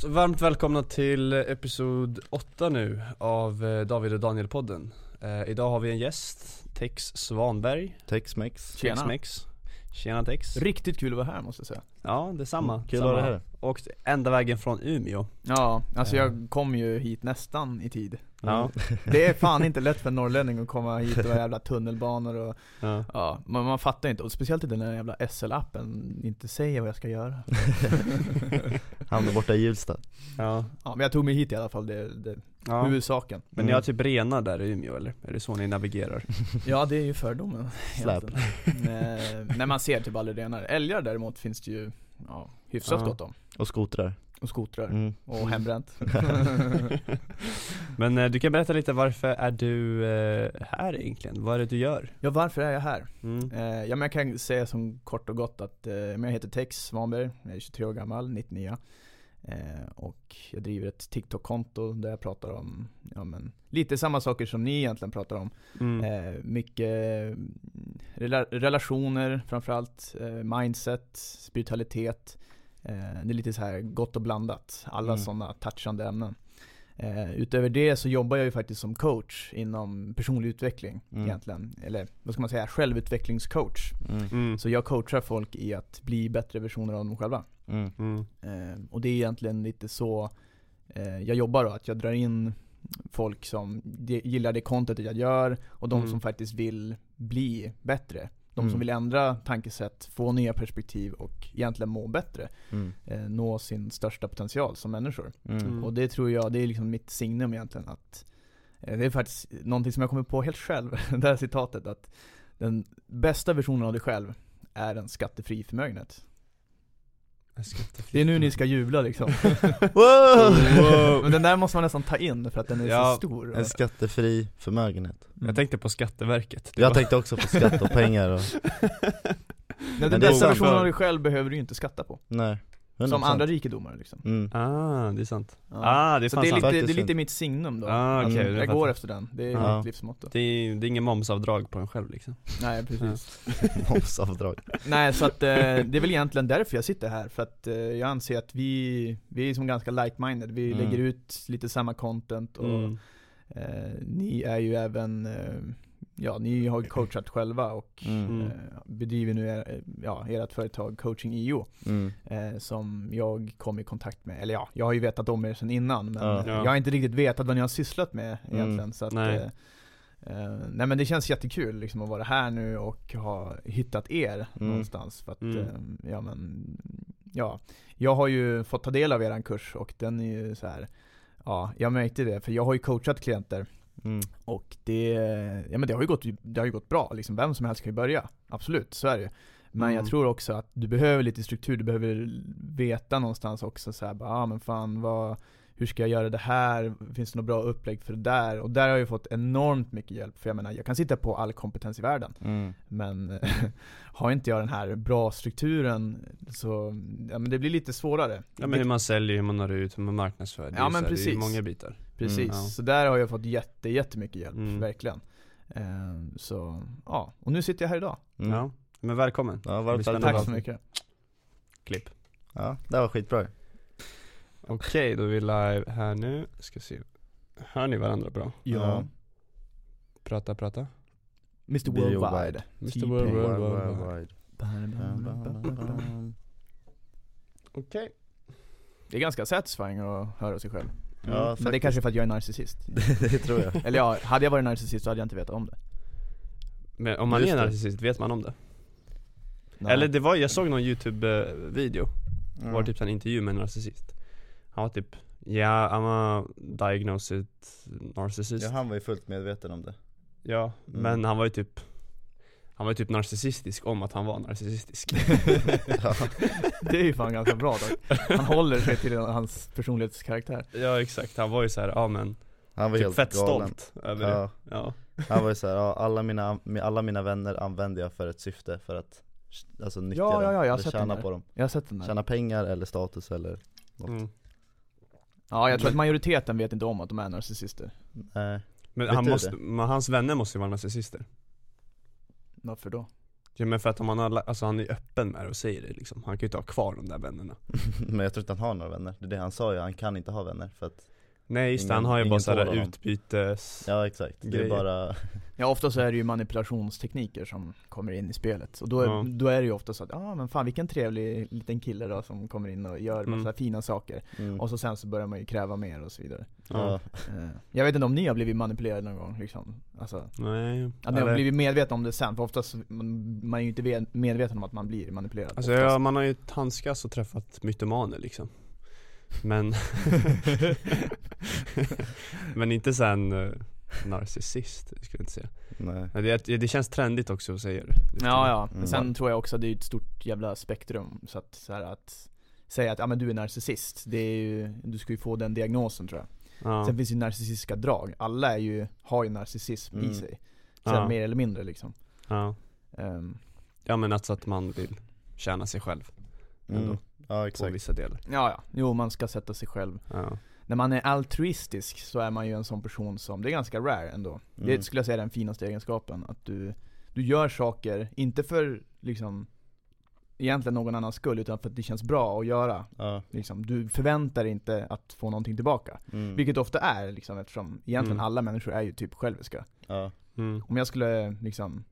Så varmt välkomna till episod 8 nu av eh, David och Daniel-podden. Eh, Idag har vi en gäst, Tex Svanberg, Tex-Mex Tjena. Tex-Mex Tjena Tex. Riktigt kul att vara här måste jag säga. Ja, detsamma, Mm, kul att vara här. Och ända vägen från Umeå. Ja, alltså Ja. jag kom ju hit nästan i tid Ja, Det är fan inte lätt för en norrlänning att komma hit och jävla tunnelbanor och ja. Ja, man, man fattar inte, och speciellt inte den där jävla SL-appen inte säger vad jag ska göra Hamnade borta i Hjulsta ja. Ja men jag tog mig hit i alla fall, det, det ja. huvudsaken Men ni har typ renar där i Umeå eller? Är det så ni navigerar? Ja det är ju fördomen Släp. När man ser typ aldrig renar Älgar däremot finns det ju, ja, hyfsat Ja. gott om Och skotrar Och skotrar, mm. och hembränt Men eh, du kan berätta lite, varför är du eh, här egentligen? Vad är det du gör? Ja varför är jag här? Mm. Eh, ja men jag kan säga som kort och gott att jag heter Tex Svanberg, jag är 23 år gammal, 99 eh, Och jag driver ett TikTok-konto där jag pratar om, ja men lite samma saker som ni egentligen pratar om Mm. Mycket mm, rela- relationer framförallt, mindset, spiritualitet Det är lite så här gott och blandat, alla Mm. sådana touchande ämnen Eh, utöver det så jobbar jag ju faktiskt som coach inom personlig utveckling Mm. egentligen. Eller vad ska man säga, självutvecklingscoach. Mm. Mm. Så jag coachar folk i att bli bättre versioner av dem själva. Eh, och det är egentligen lite så eh, jag jobbar då, att jag drar in folk som de, gillar det contentet jag gör och de Mm. som faktiskt vill bli bättre. De Mm. som vill ändra tankesätt, få nya perspektiv och egentligen må bättre. Mm. Eh, nå sin största potential som människor. Mm. Mm. Och det tror jag, det är liksom mitt signum egentligen att eh, Det är faktiskt någonting som jag kommer på helt själv, det här citatet att Den bästa versionen av dig själv är en skattefri förmögenhet Det är nu ni ska jubla liksom. Wow! Men den där måste man nästan ta in för att den är Ja, så stor. En skattefri förmögenhet. Jag tänkte på Skatteverket. Jag var- tänkte också på skatt och pengar och, Nej, Men Den det är bästa versionen av dig själv behöver du ju inte skatta på. Nej 100%. Som andra rikedomar liksom mm. Ah, det är sant Ja. Ah, det är Så det är, sant lite, det är lite mitt signum då Ah, okej, Mm. jag går efter den, det är Ja. mitt livsmotto det är, det är ingen momsavdrag på en själv liksom Nej precis Momsavdrag Nej så att eh, det är väl egentligen därför jag sitter här, för att eh, jag anser att vi, vi är som ganska like-minded, vi Mm. lägger ut lite samma content och mm. eh, ni är ju även, eh, ja ni har coachat själva och mm. eh, bedriver nu er, ja, ert företag Coaching IO Mm. eh, som jag kom i kontakt med, eller ja, jag har ju vetat om er sedan innan men Ja. Ja. jag har inte riktigt vetat vad ni har sysslat med egentligen Mm. så att Nej. eh, Eh, nej men det känns jättekul liksom att vara här nu och ha hittat er Mm. någonstans för att, Mm. eh, ja men, ja Jag har ju fått ta del av eran kurs och den är ju så här. Ja, jag märkte det för jag har ju coachat klienter Mm. och det, ja men det har ju gått, det har ju gått bra liksom, vem som helst kan ju börja Absolut, så är det Men Mm. jag tror också att du behöver lite struktur, du behöver veta någonstans också så här, bara, ah, men fan vad hur ska jag göra det här? Finns det något bra upplägg för det där? Och där har jag ju fått enormt mycket hjälp, för jag menar jag kan sitta på all kompetens i världen Mm. Men har inte jag den här bra strukturen så, ja men det blir lite svårare Ja men hur man säljer, hur man når ut, hur man marknadsför det är Ja, så men här, Det är precis. många bitar Precis, Mm, ja. så där har jag fått jätte, jättemycket hjälp, Mm. verkligen Ehm, Så, ja, och nu sitter jag här idag Mm. Ja, men välkommen Ja, Det varmt. Tack så mycket Klipp Ja, det var skitbra Okej, då är vi live här nu, ska se Hör ni varandra bra? Ja. Prata, prata Mr Worldwide Mr. T-Pain. World, world, World, world, world, world. wide. Okej Det är ganska satisfying att höra sig själv Ja, Men det är kanske för att jag är narcissist det tror jag Eller ja, hade jag varit narcissist så hade jag inte vetat om det Men om man Just är det. narcissist, vet man om det? Nej. Eller det var, jag såg någon youtube-video, det var Mm. typ en intervju med en narcissist Han var typ. Yeah, I'm a diagnosed narcissist. Ja, han var ju fullt medveten om det. Ja, Mm. men han var ju typ Han var ju typ narcissistisk om att han var narcissistisk. Ja. Det är ju fan ganska bra dock. Han håller sig till hans personlighetskaraktär. Ja exakt, han var ju såhär, ja men Han var Typ helt fett galen. stolt över det. Ja. Ja, Han var ju såhär, ja, alla, mina, alla mina vänner använder jag för ett syfte för att Alltså nyttja Ja, dem, ja, ja, jag har sett den tjäna där. på dem. Jag har sett den där. Tjäna pengar eller status eller något. Mm. Ja jag tror att majoriteten vet inte om att de är narcissister. Nej. Men han måste, men hans vänner måste ju vara narcissister. Varför då? Ja men för att om han har, alltså han är öppen med det och säger det liksom. Han kan ju inte ha kvar de där vännerna. Men jag tror inte han har några vänner, det är det han sa ju, han kan inte ha vänner för att Nej just det, Ingen- han har ju bara honom. utbytes Ja exakt, det Grejer. är bara Ja ofta så är det ju manipulationstekniker som kommer in i spelet Och då är, Ja. då är det ju ofta så att, ja ah, men fan vilken trevlig liten kille då som kommer in och gör massa Mm. fina saker mm. Och så sen så börjar man ju kräva mer och så vidare Ja, Eh, Jag vet inte om ni har blivit manipulerade någon gång liksom Alltså, nej att ni har blivit medvetna om det sen, för oftast, man, man är ju inte ve- medveten om att man blir manipulerad Alltså ja, man har ju handskats och träffat mytomaner liksom Men Men inte sen uh, narcissist, skulle jag inte säga. Nej. Det, det känns trendigt också att säga det Ja ja, men Mm. sen tror jag också att det är ett stort jävla spektrum. Så att, så här, att säga att ja, men du är narcissist, det är ju, du ska ju få den diagnosen tror jag. Ja. Sen finns det ju narcissistiska drag, alla är ju, har ju narcissism i Mm. sig. Sen Ja. mer eller mindre liksom. Ja. Ehm, ja men alltså att man vill tjäna sig själv ändå, mm. Ja på exakt. vissa delar. Ja ja, jo man ska sätta sig själv. Ja. När man är altruistisk så är man ju en sån person som, det är ganska rare ändå Mm. Det skulle jag säga är den finaste egenskapen, att du, du gör saker, inte för liksom Egentligen någon annans skull, utan för att det känns bra att göra Ja, liksom. Du förväntar dig inte att få någonting tillbaka mm. Vilket ofta är liksom, eftersom egentligen Mm. alla människor är ju typ själviska ja, Mm. Om jag skulle liksom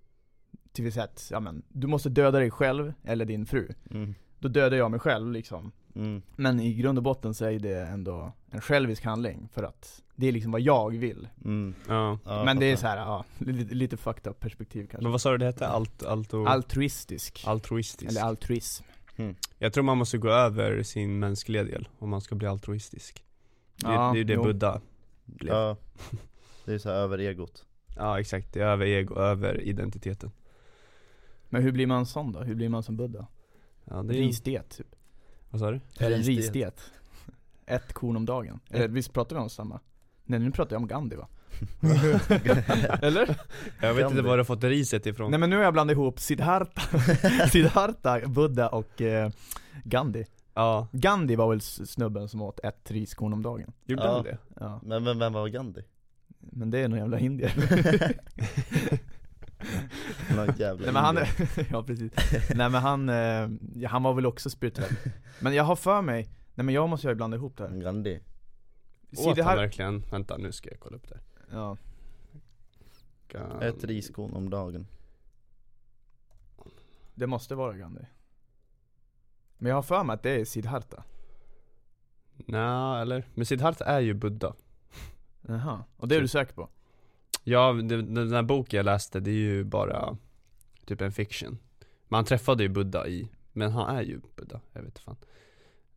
Till sätt, ja men Du måste döda dig själv, eller din fru mm. Då dödar jag mig själv liksom Mm. Men i grund och botten så är det ändå en självisk handling för att det är liksom vad jag vill Mm. ja. Ja, Men det är så här, ja, lite, lite fucked up perspektiv kanske Men vad sa du det hette? Alt, alto, Altruistisk, altruistisk? eller altruism Jag tror man måste gå över sin mänskliga del om man ska bli altruistisk Det, Ja, det är ju det jo. Buddha blev Ja, det är så här över egot Ja exakt, det är över ego, över identiteten Men hur blir man sån då? Hur blir man som Buddha? Ja det är Risdiet typ vad sa du? Eller en Risdiet. Ett korn om dagen Eller visst pratar vi om samma? Nej nu pratar jag om Gandhi va? Eller? Jag vet inte Gandhi. var du har fått riset ifrån Nej men nu har jag blandat ihop Siddhartha, Siddhartha, Buddha och eh, Gandhi Ja, Gandhi var väl snubben som åt ett riskorn om dagen? gjorde Ja. han det? Ja, Men vem, vem var Gandhi? men det är någon jävla indier Någon jävla Nej men han, ja precis. Nej men han, eh, ja, han var väl också spirituell Men jag har för mig, nej men jag måste ju blanda ihop det här. Gandhi Åt han här verkligen? Vänta nu ska jag kolla upp det. Ja. Gan- Ett riskorn om dagen. Det måste vara Gandhi Men jag har för mig att det är Siddhartha. Nja, eller? Men Siddhartha är ju Buddha. Jaha, och det är du säker på? Ja, det, den där boken jag läste, det är ju bara typ en fiction Man träffade ju Buddha i, men han är ju Buddha, jag vet inte fan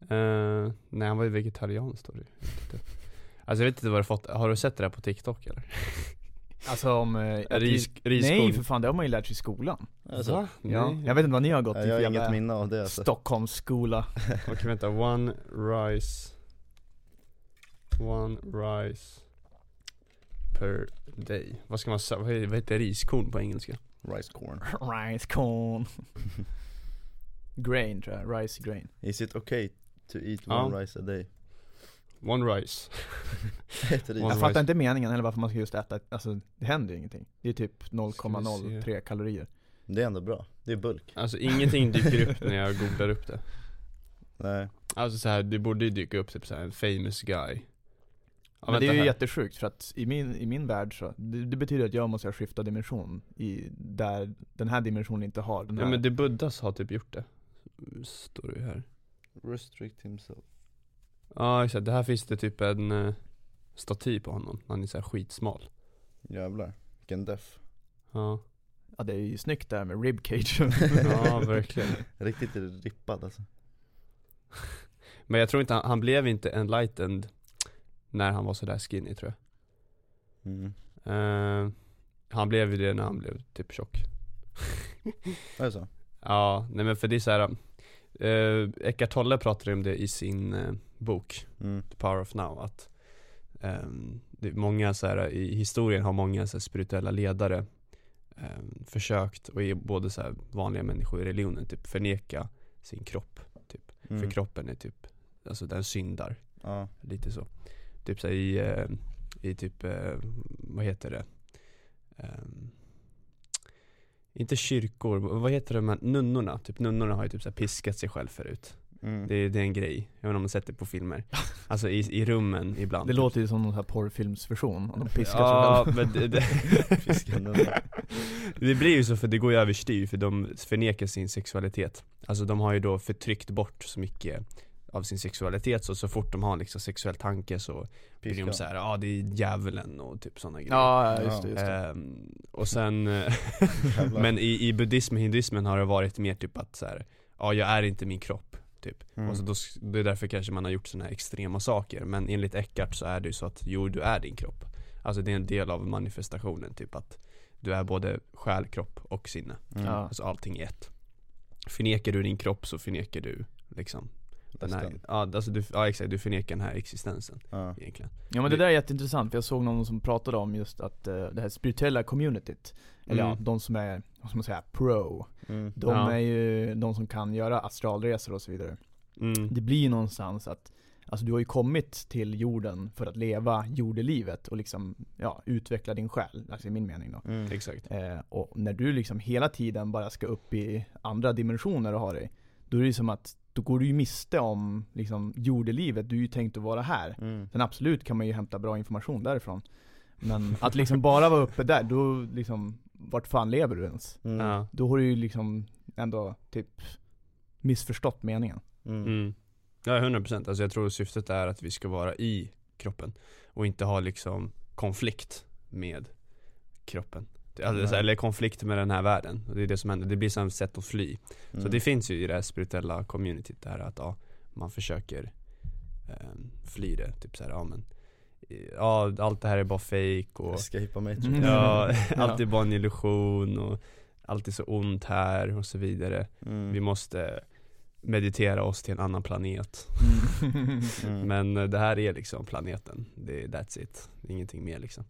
Eh, Nej han var ju vegetarian står det ju. Jag. Alltså jag vet inte vad du fått, har du sett det där på TikTok eller? Alltså om... Eh, Ris, riskorn nej för fan, det har man ju lärt sig i skolan alltså, Va? Ja, Nej. jag vet inte vad ni har gått Jag i har för inget jävla minne av det alltså. Stockholmsskola Okej vänta, one rice One rice per day Vad ska man säga, vad heter, riskorn på engelska? Rice corn. Rice corn. Grain tror jag, rice grain. Is it okay to eat Ja. one rice a day? One rice. Ett ris. One Jag rice. fattar inte meningen heller varför man ska just äta, alltså det händer ju ingenting. Det är typ Ska vi 0,03 kalorier. Det är ändå bra, det är bulk. Alltså ingenting dyker upp när jag googlar upp det. Nej, Alltså så här, det borde ju dyka upp typ så här, en famous guy ja, Men det är ju här. jättesjukt för att i min, i min värld så, det, det betyder att jag måste skifta dimension i, där den här dimensionen inte har den här. Ja men det Buddhas har typ gjort det. Står det ju här. Restrict himself. Ja exakt, det här finns det typ en eh, staty på honom, han är så här skitsmal. Jävlar, vilken deff Ja, Ja det är ju snyggt där med ribcage ja verkligen. Riktigt rippad alltså. Men jag tror inte, han, han blev inte enlightened när han var sådär skinny tror jag mm. Eh, Han blev ju det när han blev typ tjock Är det så? Ja, nej men för det är såhär uh, Eckart Tolle pratade om det i sin eh, bok Mm. The Power of Now att ehm, det är många så här, i historien har många så här, spirituella ledare ehm, försökt, och i både så här, vanliga människor i religionen, typ förneka sin kropp typ. Mm. För kroppen är typ, alltså den syndar, Ja, lite så Typ så här, i, eh, i typ, eh, vad heter det? Ehm, inte kyrkor, vad heter de här, nunnorna? Typ nunnorna har ju typ så här piskat sig själv förut Mm. det, det är en grej, jag vet inte om man sett det på filmer Alltså i, i rummen ibland Det låter ju som någon sån här porrfilmsversion, de piskar Ja, sig själva men det, det, det blir ju så för det går ju överstyr för de förnekar sin sexualitet Alltså de har ju då förtryckt bort så mycket av sin sexualitet så så fort de har liksom sexuell tanke så blir de Piska. såhär, ja ah, det är djävulen och typ sådana grejer Ja, ja, just det, just det. Ehm, och sen, men i, i buddhism och hinduismen har det varit mer typ att så här, ja jag är inte min kropp, typ. Mm. Och så då, det är därför kanske man har gjort sådana här extrema saker, men enligt Eckhart så är det ju så att, jo du är din kropp. Alltså det är en del av manifestationen, typ att du är både själ, kropp och sinne. Mm. Alltså allting är ett. Förnekar du din kropp så förnekar du liksom den här, ja, alltså du, ja exakt, du förnekar den här existensen Ja. egentligen. Ja men det där är jätteintressant, för jag såg någon som pratade om just att eh, det här spirituella communityt, eller ja, Mm. de som är, vad ska man säga, pro, Mm. de Ja. är ju de som kan göra astralresor och så vidare. Mm. Det blir ju någonstans att, alltså du har ju kommit till jorden för att leva jordelivet och liksom, ja, utveckla din själ, alltså i min mening då. Mm. Exakt. Eh, och när du liksom hela tiden bara ska upp i andra dimensioner och ha dig, då är det ju som att, då går du ju miste om liksom jordelivet, du är ju tänkt att vara här. Mm. Sen absolut kan man ju hämta bra information därifrån. Men att liksom bara vara uppe där, då liksom, vart fan lever du ens? Mm. Ja. Då har du ju liksom ändå typ missförstått meningen. Mm. Mm. Ja, 100% alltså jag tror syftet är att vi ska vara i kroppen och inte ha liksom konflikt med kroppen alltså. Eller konflikt med den här världen, och det är det som händer, det blir som ett sätt att fly Så Mm. det finns ju i det här spirituella communityt det här att ja, man försöker eh, fly det, typ såhär, ja men Ja, allt det här är bara fake och Escapa Matrix. Mm. Ja, allt är bara en illusion och allt är så ont här och så vidare Mm. Vi måste meditera oss till en annan planet Mm. Men eh, det här är liksom planeten, det är, that's it, det är ingenting mer liksom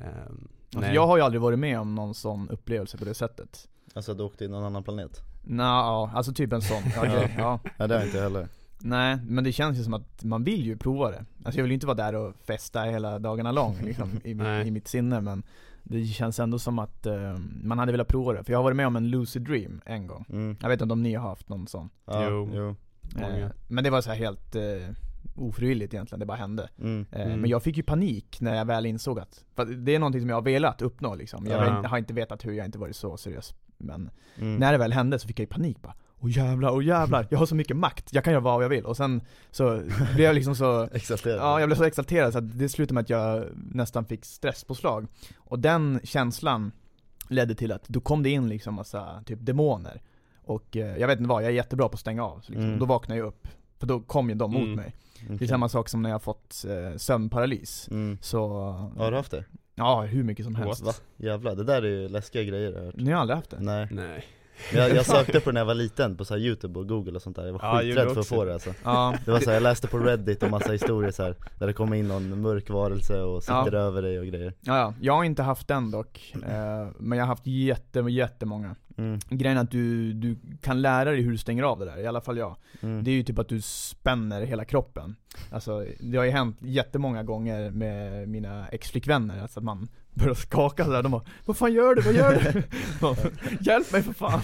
Ehm, Alltså, jag har ju aldrig varit med om någon sån upplevelse på det sättet. Alltså du åkte till någon annan planet? Nå, ja, alltså typ en sån. Ja, grej, ja. Nej det har jag inte heller. Nej, men det känns ju som att man vill ju prova det. Alltså jag vill ju inte vara där och festa hela dagarna lång liksom, i, i mitt sinne men det känns ändå som att eh, man hade velat prova det. För jag har varit med om en lucid dream en gång. Mm. Jag vet inte om ni har haft någon sån. Ja, Jo. jo. Eh, men det var så här helt eh, ofrivilligt egentligen, det bara hände. Mm. Eh, Mm. Men jag fick ju panik när jag väl insåg att, för det är någonting som jag har velat uppnå liksom. Jag Ja. har inte vetat hur, jag har inte varit så seriös. Men Mm. när det väl hände så fick jag ju panik bara. Åh jävlar, åh jävlar, jag har så mycket makt, jag kan göra vad jag vill. Och sen så blev jag liksom så Exalterad. Ja, jag blev så exalterad så att det slutade med att jag nästan fick stresspåslag. Och den känslan ledde till att då kom det in liksom massa typ demoner. Och eh, jag vet inte vad, jag är jättebra på att stänga av. Så liksom, Mm. Då vaknade jag upp. För då kom ju de mot Mm. mig. Okej. Det är samma sak som när jag har fått eh, sömnparalys. Mm. Så, Har du haft det? ja hur mycket som helst. What? Va? Jävlar, det där är ju läskiga grejer jag har hört. Ni har aldrig haft det? Nej. Nej jag, jag sökte på det när jag var liten på så här youtube och google och sånt där, jag var Ja, skiträdd för att få det. det alltså. Ja, Det var så här, jag läste på reddit och massa historier så här, där det kommer in någon mörk varelse och sitter Ja. över dig och grejer ja, ja. Jag har inte haft den dock. Eh, men jag har haft jätte, jättemånga. mm. Grejen är att du, du kan lära dig hur du stänger av det där, i alla fall jag. Mm. Det är ju typ att du spänner hela kroppen. Alltså, det har ju hänt jättemånga gånger med mina ex-flickvänner, alltså att man börjar skaka sådär, de bara 'Vad fan gör du? Vad gör du?' Bara, Hjälp mig för fan!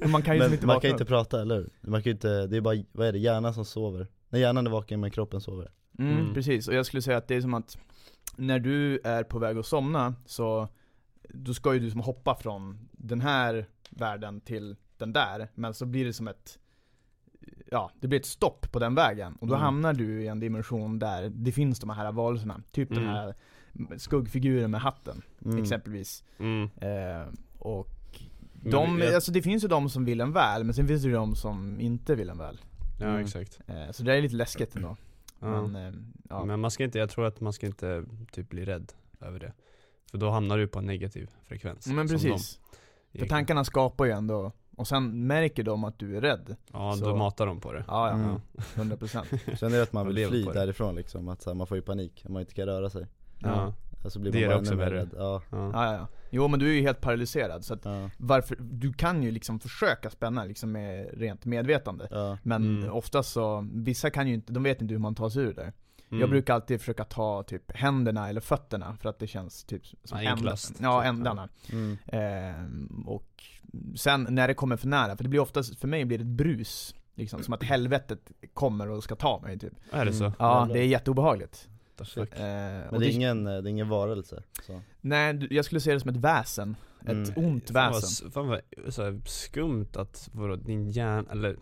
Men man kan ju Men som inte man kan inte prata eller hur? Man kan ju inte, det är bara, vad är det, hjärnan som sover? När hjärnan är vaken men kroppen sover mm, Mm. Precis, och jag skulle säga att det är som att när du är på väg att somna, så då ska ju du som hoppa från den här världen till den där, men så blir det som ett Ja, det blir ett stopp på den vägen, och då Mm. hamnar du i en dimension där det finns de här varelserna, typ den Mm. här skuggfiguren med hatten, mm. exempelvis. mm. Eh, och de, jag- alltså det finns ju de som vill en väl, men sen finns det ju de som inte vill en väl. Ja Mm. exakt Eh, så det är lite läskigt ändå. ja. Men, eh, ja. Men man ska inte, jag tror att man ska inte typ bli rädd över det För då hamnar du på en negativ frekvens men precis. de, För tankarna skapar ju ändå, och sen märker de att du är rädd. Ja, så- då matar de på det Ja, ja. Mm. 100% Sen är det att man vill fly därifrån liksom, att så här, man får ju panik, man inte kan röra sig Ja, Alltså blir Det man gör bara det också värre. rädd. Ja, Ja. Ja, ja, ja. Jo men du är ju helt paralyserad så att ja, varför, du kan ju liksom försöka spänna liksom med rent medvetande ja. Men Mm. oftast så, vissa kan ju inte, de vet inte hur man tar sig ur det Mm. Jag brukar alltid försöka ta typ händerna eller fötterna för att det känns typ som Ja, ända-. Ja, ändarna Mm. Ehm, Och sen när det kommer för nära, för det blir oftast, för mig blir det ett brus Liksom, som att helvetet kommer och ska ta mig typ Är det så? Mm. Ja, det är jätteobehagligt Ehm, Men och det är ingen, eh, det är ingen varelse så. Nej, jag skulle säga det som ett väsen Ett Mm. ont Fan vad, väsen fan vad så här, skumt att vadå, din hjärna, eller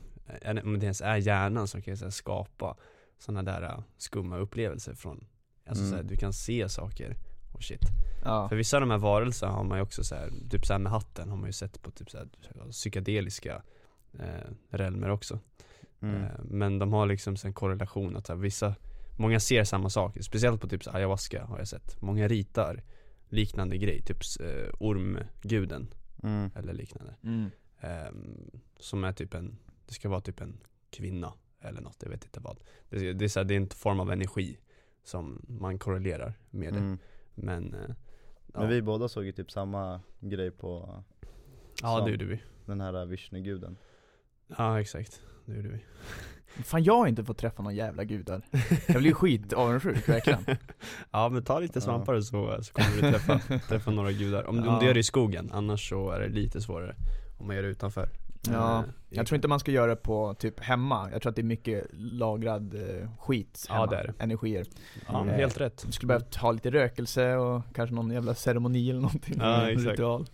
om det ens är hjärnan som kan så här, skapa sådana där äh, skumma upplevelser från Alltså Mm. så här, du kan se saker och shit Ja, För vissa av de här varelserna har man ju också så här, typ så här med hatten har man ju sett på typ så här, psykedeliska eh, realmer också Mm. eh, Men de har liksom så en korrelation att så här, vissa, många ser samma saker, speciellt på typ ayahuasca har jag sett. Många ritar liknande grej, typ eh, ormguden. Mm. eller liknande. Mm. Ehm, Som är typ en, det ska vara typ en kvinna eller något, jag vet inte vad. Det, det, är, så här, det är en form av energi som man korrelerar med det. Mm. Men, eh, ja, Men vi båda såg ju typ samma grej på ja det gjorde vi. den här Vishnuguden. Ja exakt, det gjorde vi Fan jag har inte fått träffa någon jävla gudar. Jag blir skit avundsjuk verkligen. Ja men ta lite Ja. svampar så, så kommer du träffa, träffa några gudar. Om, om Ja. du gör det i skogen, annars så är det lite svårare om man gör det utanför. Ja, Eh, Jag tror inte man ska göra det på typ hemma, jag tror att det är mycket lagrad eh, skit Ja, hemma, det är det. energier. Ja, Eh, helt rätt. Du skulle behöva ha lite rökelse och kanske någon jävla ceremoni eller någonting, Ja, exakt. ritual.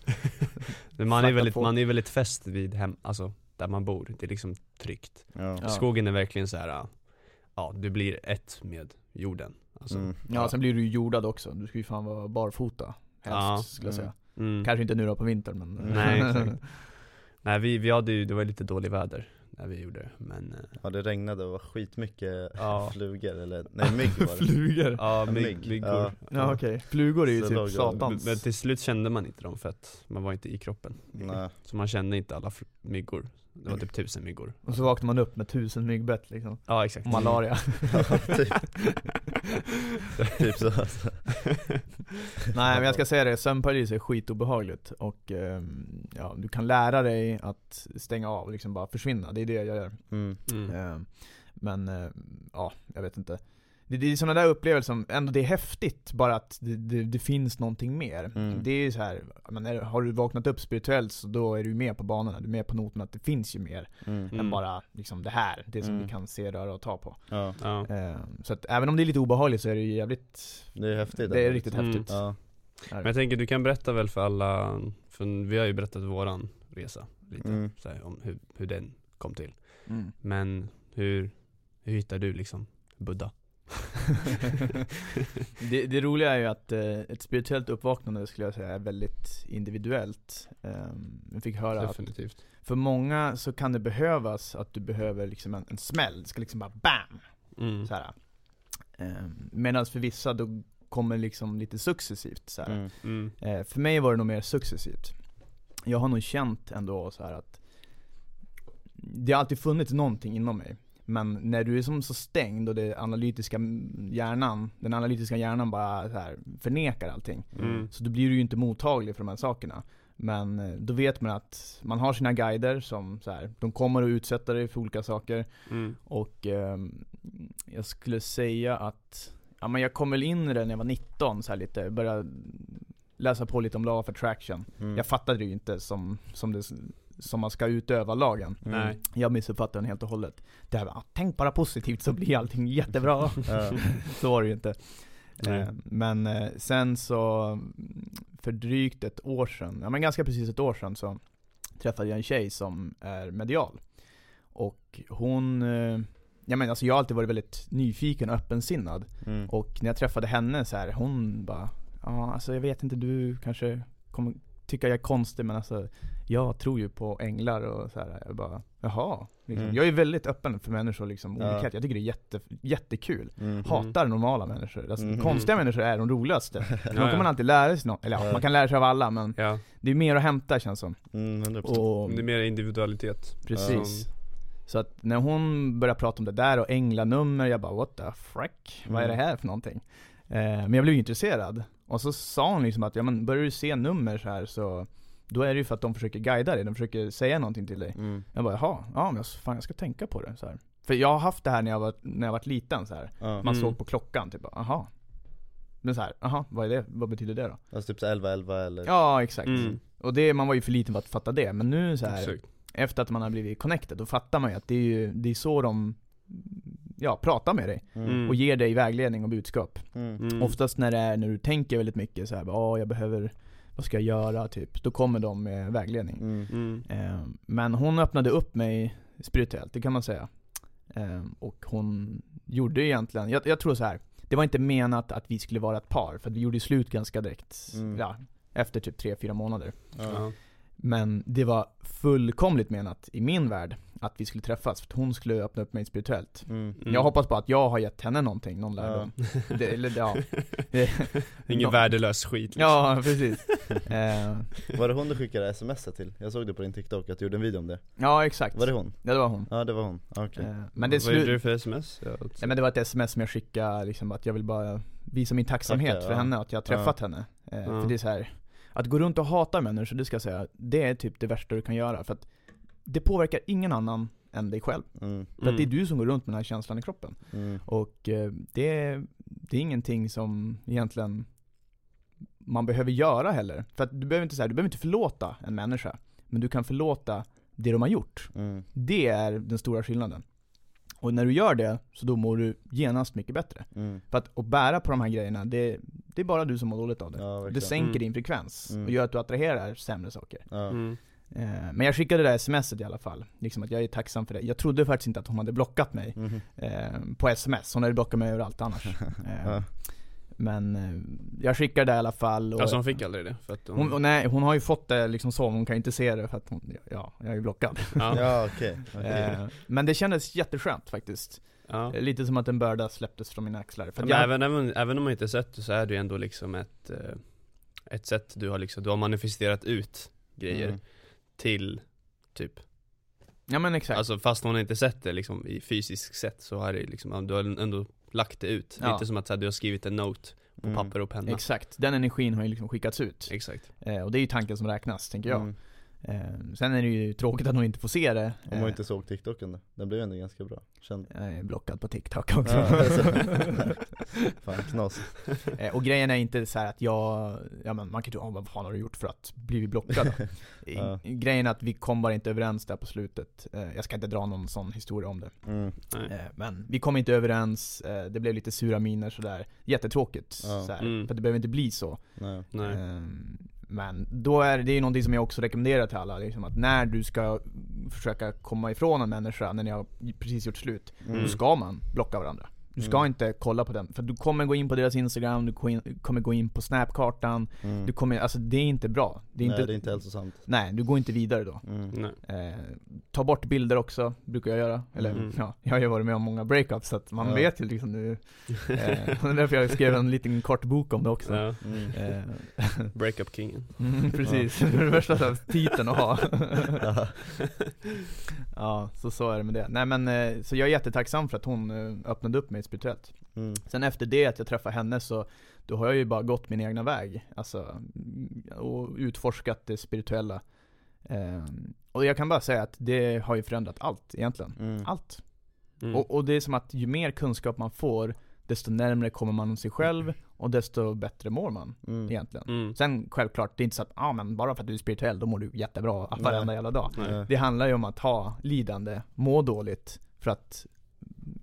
Man är väldigt, man är väldigt fäst vid hem, alltså där man bor, det är liksom tryggt Ja, Ja. Skogen är verkligen så här. ja du blir ett med jorden alltså, Mm. Ja, sen blir du ju jordad också, du ska ju fan vara barfota Helst Ja. skulle jag säga mm. Kanske inte nu då på vintern men Nej, exakt. Nej vi, vi hade ju, det var lite dåligt väder när vi gjorde det, men eh, ja det regnade och var skitmycket Ja. flugor eller, nej mygg var det Flugor? Ja, mygg, mygg. myggor Ja. Ja okej, flugor är ju Så typ satans Men till slut kände man inte dem för att man var inte i kroppen Nej. Så man kände inte alla myggor Det var typ tusen myggor. Och så vaknar man upp med tusen myggbett liksom, Ja exakt. Och malaria. Ja, typ, typ så alltså. Nej men jag ska säga det, sömnparalys är skitobehagligt och ehm, ja, du kan lära dig att stänga av, liksom bara försvinna, det är det jag gör. Mm. mm. Ehm, Men eh, ja, jag vet inte det, det är sådana där upplevelser som, ändå det är häftigt bara att det, det, det finns någonting mer Mm. Det är ju så här, men är, har du vaknat upp spirituellt så då är du med på banorna, du är med på noten att det finns ju mer Mm. än Mm. bara liksom det här, det som Mm. vi kan se, röra och ta på Ja, Ja, Ehm, Så att även om det är lite obehagligt så är det ju jävligt, det är häftigt det är riktigt liksom. Mm. häftigt Ja, men jag tänker du kan berätta väl för alla, för vi har ju berättat våran resa lite, Mm. så här, om hur, hur den kom till mm. Men hur, hur hittar du liksom Buddha? det, det roliga är ju att eh, ett spirituellt uppvaknande skulle jag säga är väldigt individuellt. Um, jag fick höra att Definitivt för många så kan det behövas att du behöver liksom en, en smäll, det ska liksom bara BAM! mm. Så här. Um, Medan för vissa då kommer liksom lite successivt så här. mm. Mm. Eh, för mig var det nog mer successivt. Jag har nog känt ändå så här att det har alltid funnits någonting inom mig. Men när du är som så stängd och det analytiska hjärnan, den analytiska hjärnan bara så här förnekar allting. Mm. Så då blir du ju inte mottaglig för de här sakerna. Men eh, då vet man att man har sina guider som så här, de kommer att utsätta dig för olika saker. Mm. Och ehm, jag skulle säga att, ja men jag kom väl in i det när jag var 19 så här lite, började läsa på lite om law of attraction. Mm. Jag fattade det ju inte som, som, det, som man ska utöva lagen. Mm. Jag missuppfattade den helt och hållet. Det här ah, tänk bara positivt så blir allting jättebra. Så var det ju inte. Eh, Men eh, sen så, mm, för drygt ett år sedan, ja men ganska precis ett år sedan så träffade jag en tjej som är medial. Och hon, eh, ja men alltså jag har alltid varit väldigt nyfiken och öppensinnad. Mm. Och när jag träffade henne så här, hon bara, ja alltså jag vet inte, du kanske kommer tycka jag är konstig men alltså jag tror ju på änglar och så här. Jag bara, jaha. Liksom. Mm. Jag är väldigt öppen för människor liksom, Ja. olikhet. Jag tycker det är jätte, jättekul. Mm. Hatar normala människor. Alltså, Mm. Konstiga människor är de roligaste. Ja, De kommer man ja. alltid lära sig något. Eller ja, Ja. man kan lära sig av alla men ja, det är mer att hämta känns som. Mm, 100%. Och, det är mer individualitet precis. Så att när hon började prata om det där och änglanummer, jag bara what the frack? Vad är det Mm. här för någonting? Eh, men jag blev intresserad. Och så sa hon liksom att, ja men börjar du se nummer så här så då är det ju för att de försöker guida dig, de försöker säga någonting till dig. Mm. Jag bara, jaha, ja men jag, fan jag ska tänka på det så här. För jag har haft det här när jag var, när jag var liten så här. Ja. Man Mm. såg på klockan, typ, aha. Men så här, aha, vad är det? Vad betyder det då? Alltså typ så 11-11 eller? Ja, exakt. Mm. Och det, man var ju för liten för att fatta det, men nu så här, Exakt. efter att man har blivit connected, då fattar man ju att det är ju, det är så de, ja, pratar med dig. Mm. Och ger dig vägledning och budskap. Mm. Mm. Oftast när det är, när du tänker väldigt mycket så här, ja jag behöver, vad ska jag göra typ? Då kommer de med vägledning. Mm. Mm. Eh, Men hon öppnade upp mig spirituellt, det kan man säga. Eh, Och hon gjorde egentligen, jag, jag tror så här. det var inte menat att vi skulle vara ett par, för vi gjorde slut ganska direkt. Mm. Ja, efter typ 3-4 månader. Ja. Ja. Men det var fullkomligt menat i min värld att vi skulle träffas, för att hon skulle öppna upp mig spirituellt. Mm. Mm. Jag hoppas på att jag har gett henne någonting, någon lärdom. Det, eller, ja. Ingen Nå- värdelös skit liksom. Ja, precis. Eh, Var det hon du skickade sms till? Jag såg det på din TikTok att du gjorde en video om det ja, exakt. Var det hon? Ja, det var hon. Ja det var hon, Ah, okej Eh, men det Vad gjorde du för sms? Ja, Nej men det var ett sms som jag skickade, liksom att jag vill bara visa min tacksamhet Tacka, för ja. henne, att jag har träffat henne. Eh, Ja. För det är så här att gå runt och hata människor, det ska jag säga, det är typ det värsta du kan göra. För att det påverkar ingen annan än dig själv. mm. För att det är Mm. du som går runt med den här känslan i kroppen. Mm. Och eh, det, det är ingenting som egentligen man behöver göra heller. För att du behöver inte, så här, du behöver inte förlåta en människa, men du kan förlåta det de har gjort. Mm. Det är den stora skillnaden. Och när du gör det, så då mår du genast mycket bättre. Mm. För att, att bära på de här grejerna, det, det är bara du som mår dåligt av det. Ja det sänker Mm. din frekvens Mm. och gör att du attraherar sämre saker. ja. Mm. Eh, men jag skickade det där smset i alla fall, liksom att jag är tacksam för det. Jag trodde faktiskt inte att hon hade blockat mig Mhm. eh, på sms, hon hade blockat mig överallt annars. Eh, Ja. Men eh, jag skickade det i alla fall och Alltså hon fick aldrig det? För att hon, och nej, hon har ju fått det liksom så, men hon kan ju inte se det för att hon, ja, jag är ju blockad. ja. Ja okej, okej. Eh, men det kändes jätteskönt faktiskt. Ja. Eh, Lite som att en börda släpptes från mina axlar. För jag, även, även, även om man inte sett det så är det ju ändå liksom ett eh, Ett sätt du har liksom, du har manifesterat ut grejer Mm. till typ ja men exakt. Alltså fast hon inte sett det liksom i fysiskt sätt så har det liksom, du har ändå lagt det ut Ja. Lite som att så här, du har skrivit en note på Mm. papper och penna Exakt, den energin har ju liksom skickats ut. Exakt Eh, och det är ju tanken som räknas, tänker jag. Mm. Eh, sen är det ju tråkigt att hon inte får se det. Om man inte såg TikToken då? Den blev ändå ganska bra, kände Jag är blockad på TikTok också. Ja, alltså. Fan knas Eh, och grejen är inte så här att jag, ja men man kan ju tro, "Ah, vad fan har du gjort för att bli blockad Ja. Grejen är att vi kom bara inte överens där på slutet. Eh, jag ska inte dra någon sån historia om det. mm. Nej. Eh, men vi kom inte överens, eh, det blev lite sura miner sådär. Jättetråkigt. Ja. Så här, Mm. För det behöver inte bli så. Nej. Nej Ehm, Men då är det ju någonting som jag också rekommenderar till alla, liksom, att när du ska försöka komma ifrån en människa, när ni har precis gjort slut, Mm. då ska man blocka varandra. Du ska Mm. inte kolla på den, för du kommer gå in på deras instagram, du ko- kommer gå in på snapkartan, Mm. du kommer, alltså det är inte bra. Det är Nej inte, det är inte hälsosamt nej, du går inte vidare då. mm. Eh, ta bort bilder också, brukar jag göra. Eller Mm. ja, jag har ju varit med om många breakups så att man Ja. vet ju liksom nu. Eh, det är därför jag skrev en liten kort bok om det också. ja. Mm. Eh, Breakup kingen Mm, precis, det är det värsta så här, titeln att ha. Ja. ja, så så är det med det. Nej men, eh, så jag är jättetacksam för att hon eh, öppnade upp mig spirituellt. Mm. Sen efter det, att jag träffade henne så, då har jag ju bara gått min egna väg. Alltså, och utforskat det spirituella. Eh, och jag kan bara säga att det har ju förändrat allt egentligen. Mm. Allt. mm. Och, och det är som att ju mer kunskap man får, desto närmare kommer man sig själv och desto bättre mår man Mm. egentligen. mm. Sen självklart, det är inte så att, ah, men bara för att du är spirituell, då mår du jättebra varenda jävla dag. Nej. Det handlar ju om att ha lidande, må dåligt, för att,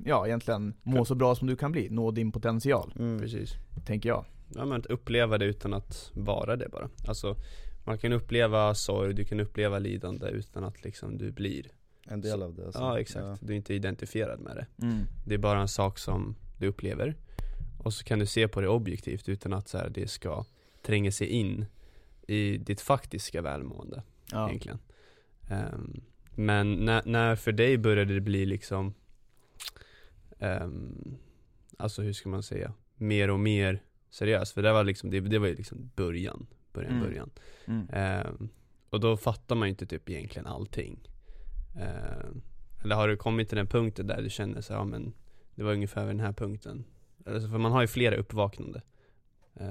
ja egentligen må så bra som du kan bli, nå din potential, Mm. Precis tänker jag. Ja men att uppleva det utan att vara det bara Alltså Man kan uppleva sorg, du kan uppleva lidande utan att liksom du blir En del av det alltså. Ja exakt, du är inte identifierad med det Mm. Det är bara en sak som du upplever Och så kan du se på det objektivt utan att så här, det ska tränga sig in i ditt faktiska välmående Ja. egentligen Ehm, Men när, när för dig började det bli liksom ehm, Alltså hur ska man säga Mer och mer seriöst, för det var liksom, det, det var ju liksom början Början, Mm. början. Mm. Ehm, Och då fattar man ju inte typ egentligen allting. Ehm, Eller har du kommit till den punkten där du känner så ja men Det var ungefär vid den här punkten? Alltså för man har ju flera uppvaknande. Eh,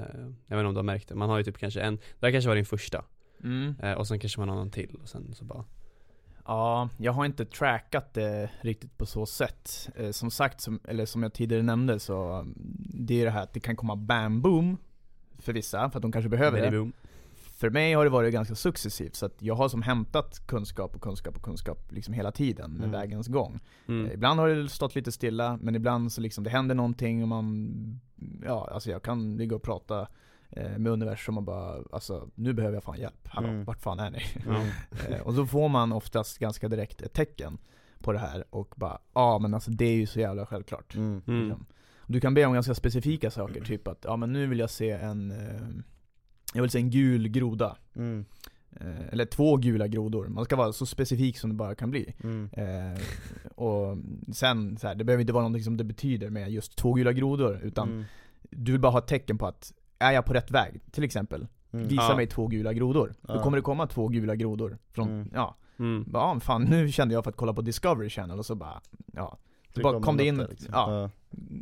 jag vet inte om du har märkt det, man har ju typ kanske en, det här kanske var din första, Mm. eh, och sen kanske man har någon till och sen så bara Ja, jag har inte trackat det riktigt på så sätt. Eh, som sagt, som, eller som jag tidigare nämnde så, mm, det är det här att det kan komma bam boom för vissa, för att de kanske behöver det. boom. För mig har det varit ganska successivt, så att jag har som hämtat kunskap och kunskap och kunskap liksom hela tiden med Mm. vägens gång. Mm. Eh, Ibland har det stått lite stilla, men ibland så liksom det händer någonting och man, ja alltså jag kan ligga och prata med universum och bara, alltså nu behöver jag fan hjälp. Hallå, Mm. vart fan är ni? Eh, och då får man oftast ganska direkt ett tecken på det här och bara, ja men alltså det är ju så jävla självklart. Mm. Mm. Liksom. Du kan be om ganska specifika saker, typ att, ja men nu vill jag se en, eh, jag vill se en gul groda. Mm. Eh, eller två gula grodor. Man ska vara så specifik som det bara kan bli. Mm. Eh, och sen, så här, det behöver inte vara någonting som det betyder med just två gula grodor, utan Mm. du vill bara ha ett tecken på att, är jag på rätt väg? Till exempel, Mm. visa Ja. mig två gula grodor. Då Ja. kommer det komma två gula grodor från, Mm. ja, Mm. bara, fan nu kände jag för att kolla på Discovery Channel och så bara, ja, så bara kom det in, där, liksom. ja, Ja.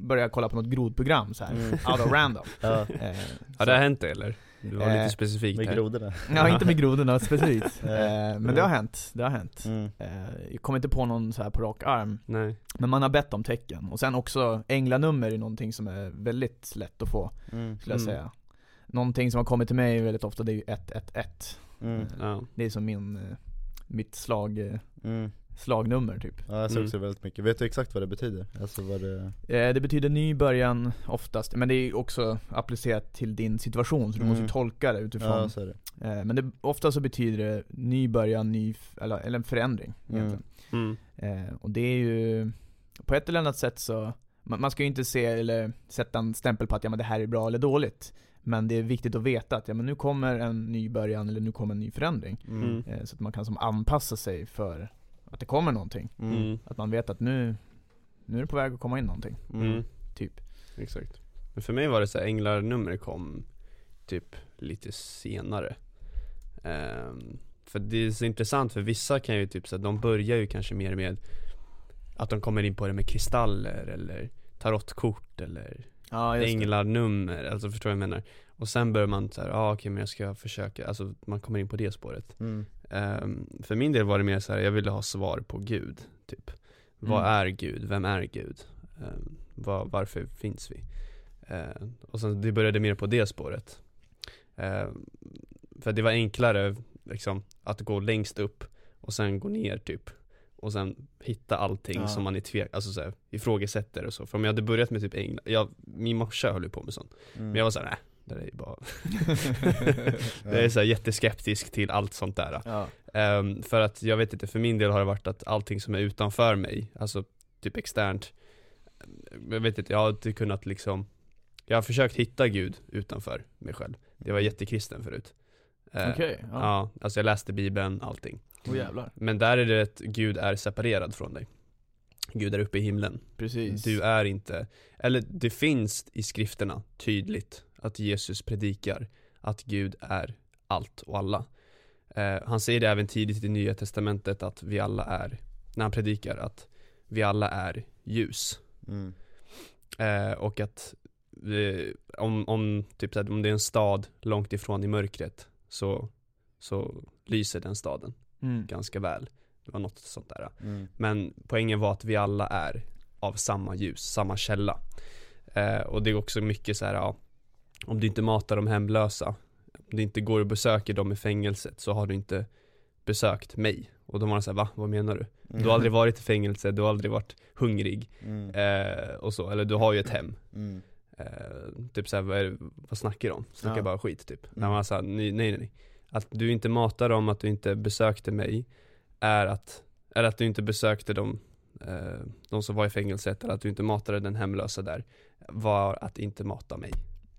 började kolla på något grodprogram så här, Mm. out of random. Ja. Eh, Har det hänt det eller? Du var Eh, lite specifikt Med här. grodorna. Ja, inte med grodorna specifikt. Eh, men det har hänt, det har hänt. Mm. Eh, jag kommer inte på någon så här på rak arm. Nej. Men man har bett om tecken. Och sen också, änglanummer är någonting som är väldigt lätt att få, Mm. skulle jag Mm. säga. Någonting som har kommit till mig väldigt ofta, det är ju 111. Mm. Ja. Det är som min, eh, mitt slag, eh, Mm. Slagnummer typ. Ja jag ser Mm. också väldigt mycket. Vet du exakt vad det betyder? Alltså vad det... Eh, det betyder ny början oftast, men det är också applicerat till din situation, så du måste Mm. tolka det utifrån. Ja så är det. Eh, men det, ofta så betyder det ny början, ny, eller, eller en förändring Mm. egentligen. Mm. Eh, och det är ju, på ett eller annat sätt så, man, man ska ju inte se eller sätta en stämpel på att ja, men det här är bra eller dåligt. Men det är viktigt att veta att ja, men nu kommer en ny början eller nu kommer en ny förändring. Mm. Mm. Eh, så att man kan som anpassa sig för att det kommer någonting. Mm. Mm. Att man vet att nu, nu är det på väg att komma in någonting. Mm. Typ. Exakt. Men för mig var det så här, änglarnummer kom typ lite senare. Ehm, för det är så intressant, för vissa kan ju typ så här, de börjar ju kanske mer med att de kommer in på det med kristaller eller tarotkort eller det. änglarnummer, alltså förstår du vad jag menar? Och sen börjar man så här, ja ah, okej men jag ska försöka, alltså man kommer in på det spåret. Mm. Ehm, för min del var det mer så här, jag ville ha svar på Gud, typ. Vad Mm. är Gud? Vem är Gud? Ehm, vad, varför finns vi? Ehm, och sen det började mer på det spåret. För det var enklare liksom att gå längst upp och sen gå ner typ. Och sen hitta allting Ja. som man är tvek, alltså så här, ifrågasätter och så. För om jag hade börjat med typ änglar, jag, min morsa höll ju på med sånt. Mm. Men jag var såhär, nej, det där är ju bara Jag är så här jätteskeptisk till allt sånt där. ja. Ehm, för att jag vet inte, för min del har det varit att allting som är utanför mig, alltså typ externt Jag vet inte, jag har inte kunnat liksom Jag har försökt hitta Gud utanför mig själv Jag var jättekristen förut Eh, Okej, ja. Ja, alltså jag läste bibeln, allting Åh jävlar. Men där är det att Gud är separerad från dig Gud är uppe i himlen Precis. Du är inte, eller det finns i skrifterna tydligt att Jesus predikar att Gud är allt och alla. Eh, han säger det även tidigt i Nya Testamentet att vi alla är, när han predikar, att vi alla är ljus. Mm. Eh, och att vi, om, om, typ, om det är en stad långt ifrån i mörkret så, så lyser den staden Mm. ganska väl. Det var något sånt där. Mm. Men poängen var att vi alla är av samma ljus, samma källa. Eh, och det är också mycket så här, ja, om du inte matar de hemlösa, om du inte går och besöker dem i fängelset så har du inte besökt mig. Och de var så här, va? Vad menar du? Du har aldrig varit i fängelse, du har aldrig varit hungrig Mm. eh, och så, eller du har ju ett hem. Mm. Eh, typ såhär, vad, är vad snackar de? Snackar Ja. bara skit typ. När Mm. man sa, nej, nej nej. Att du inte matar dem, att du inte besökte mig, är att, eller att du inte besökte dem, eh, de som var i fängelset, eller att du inte matade den hemlösa där, var att inte mata mig.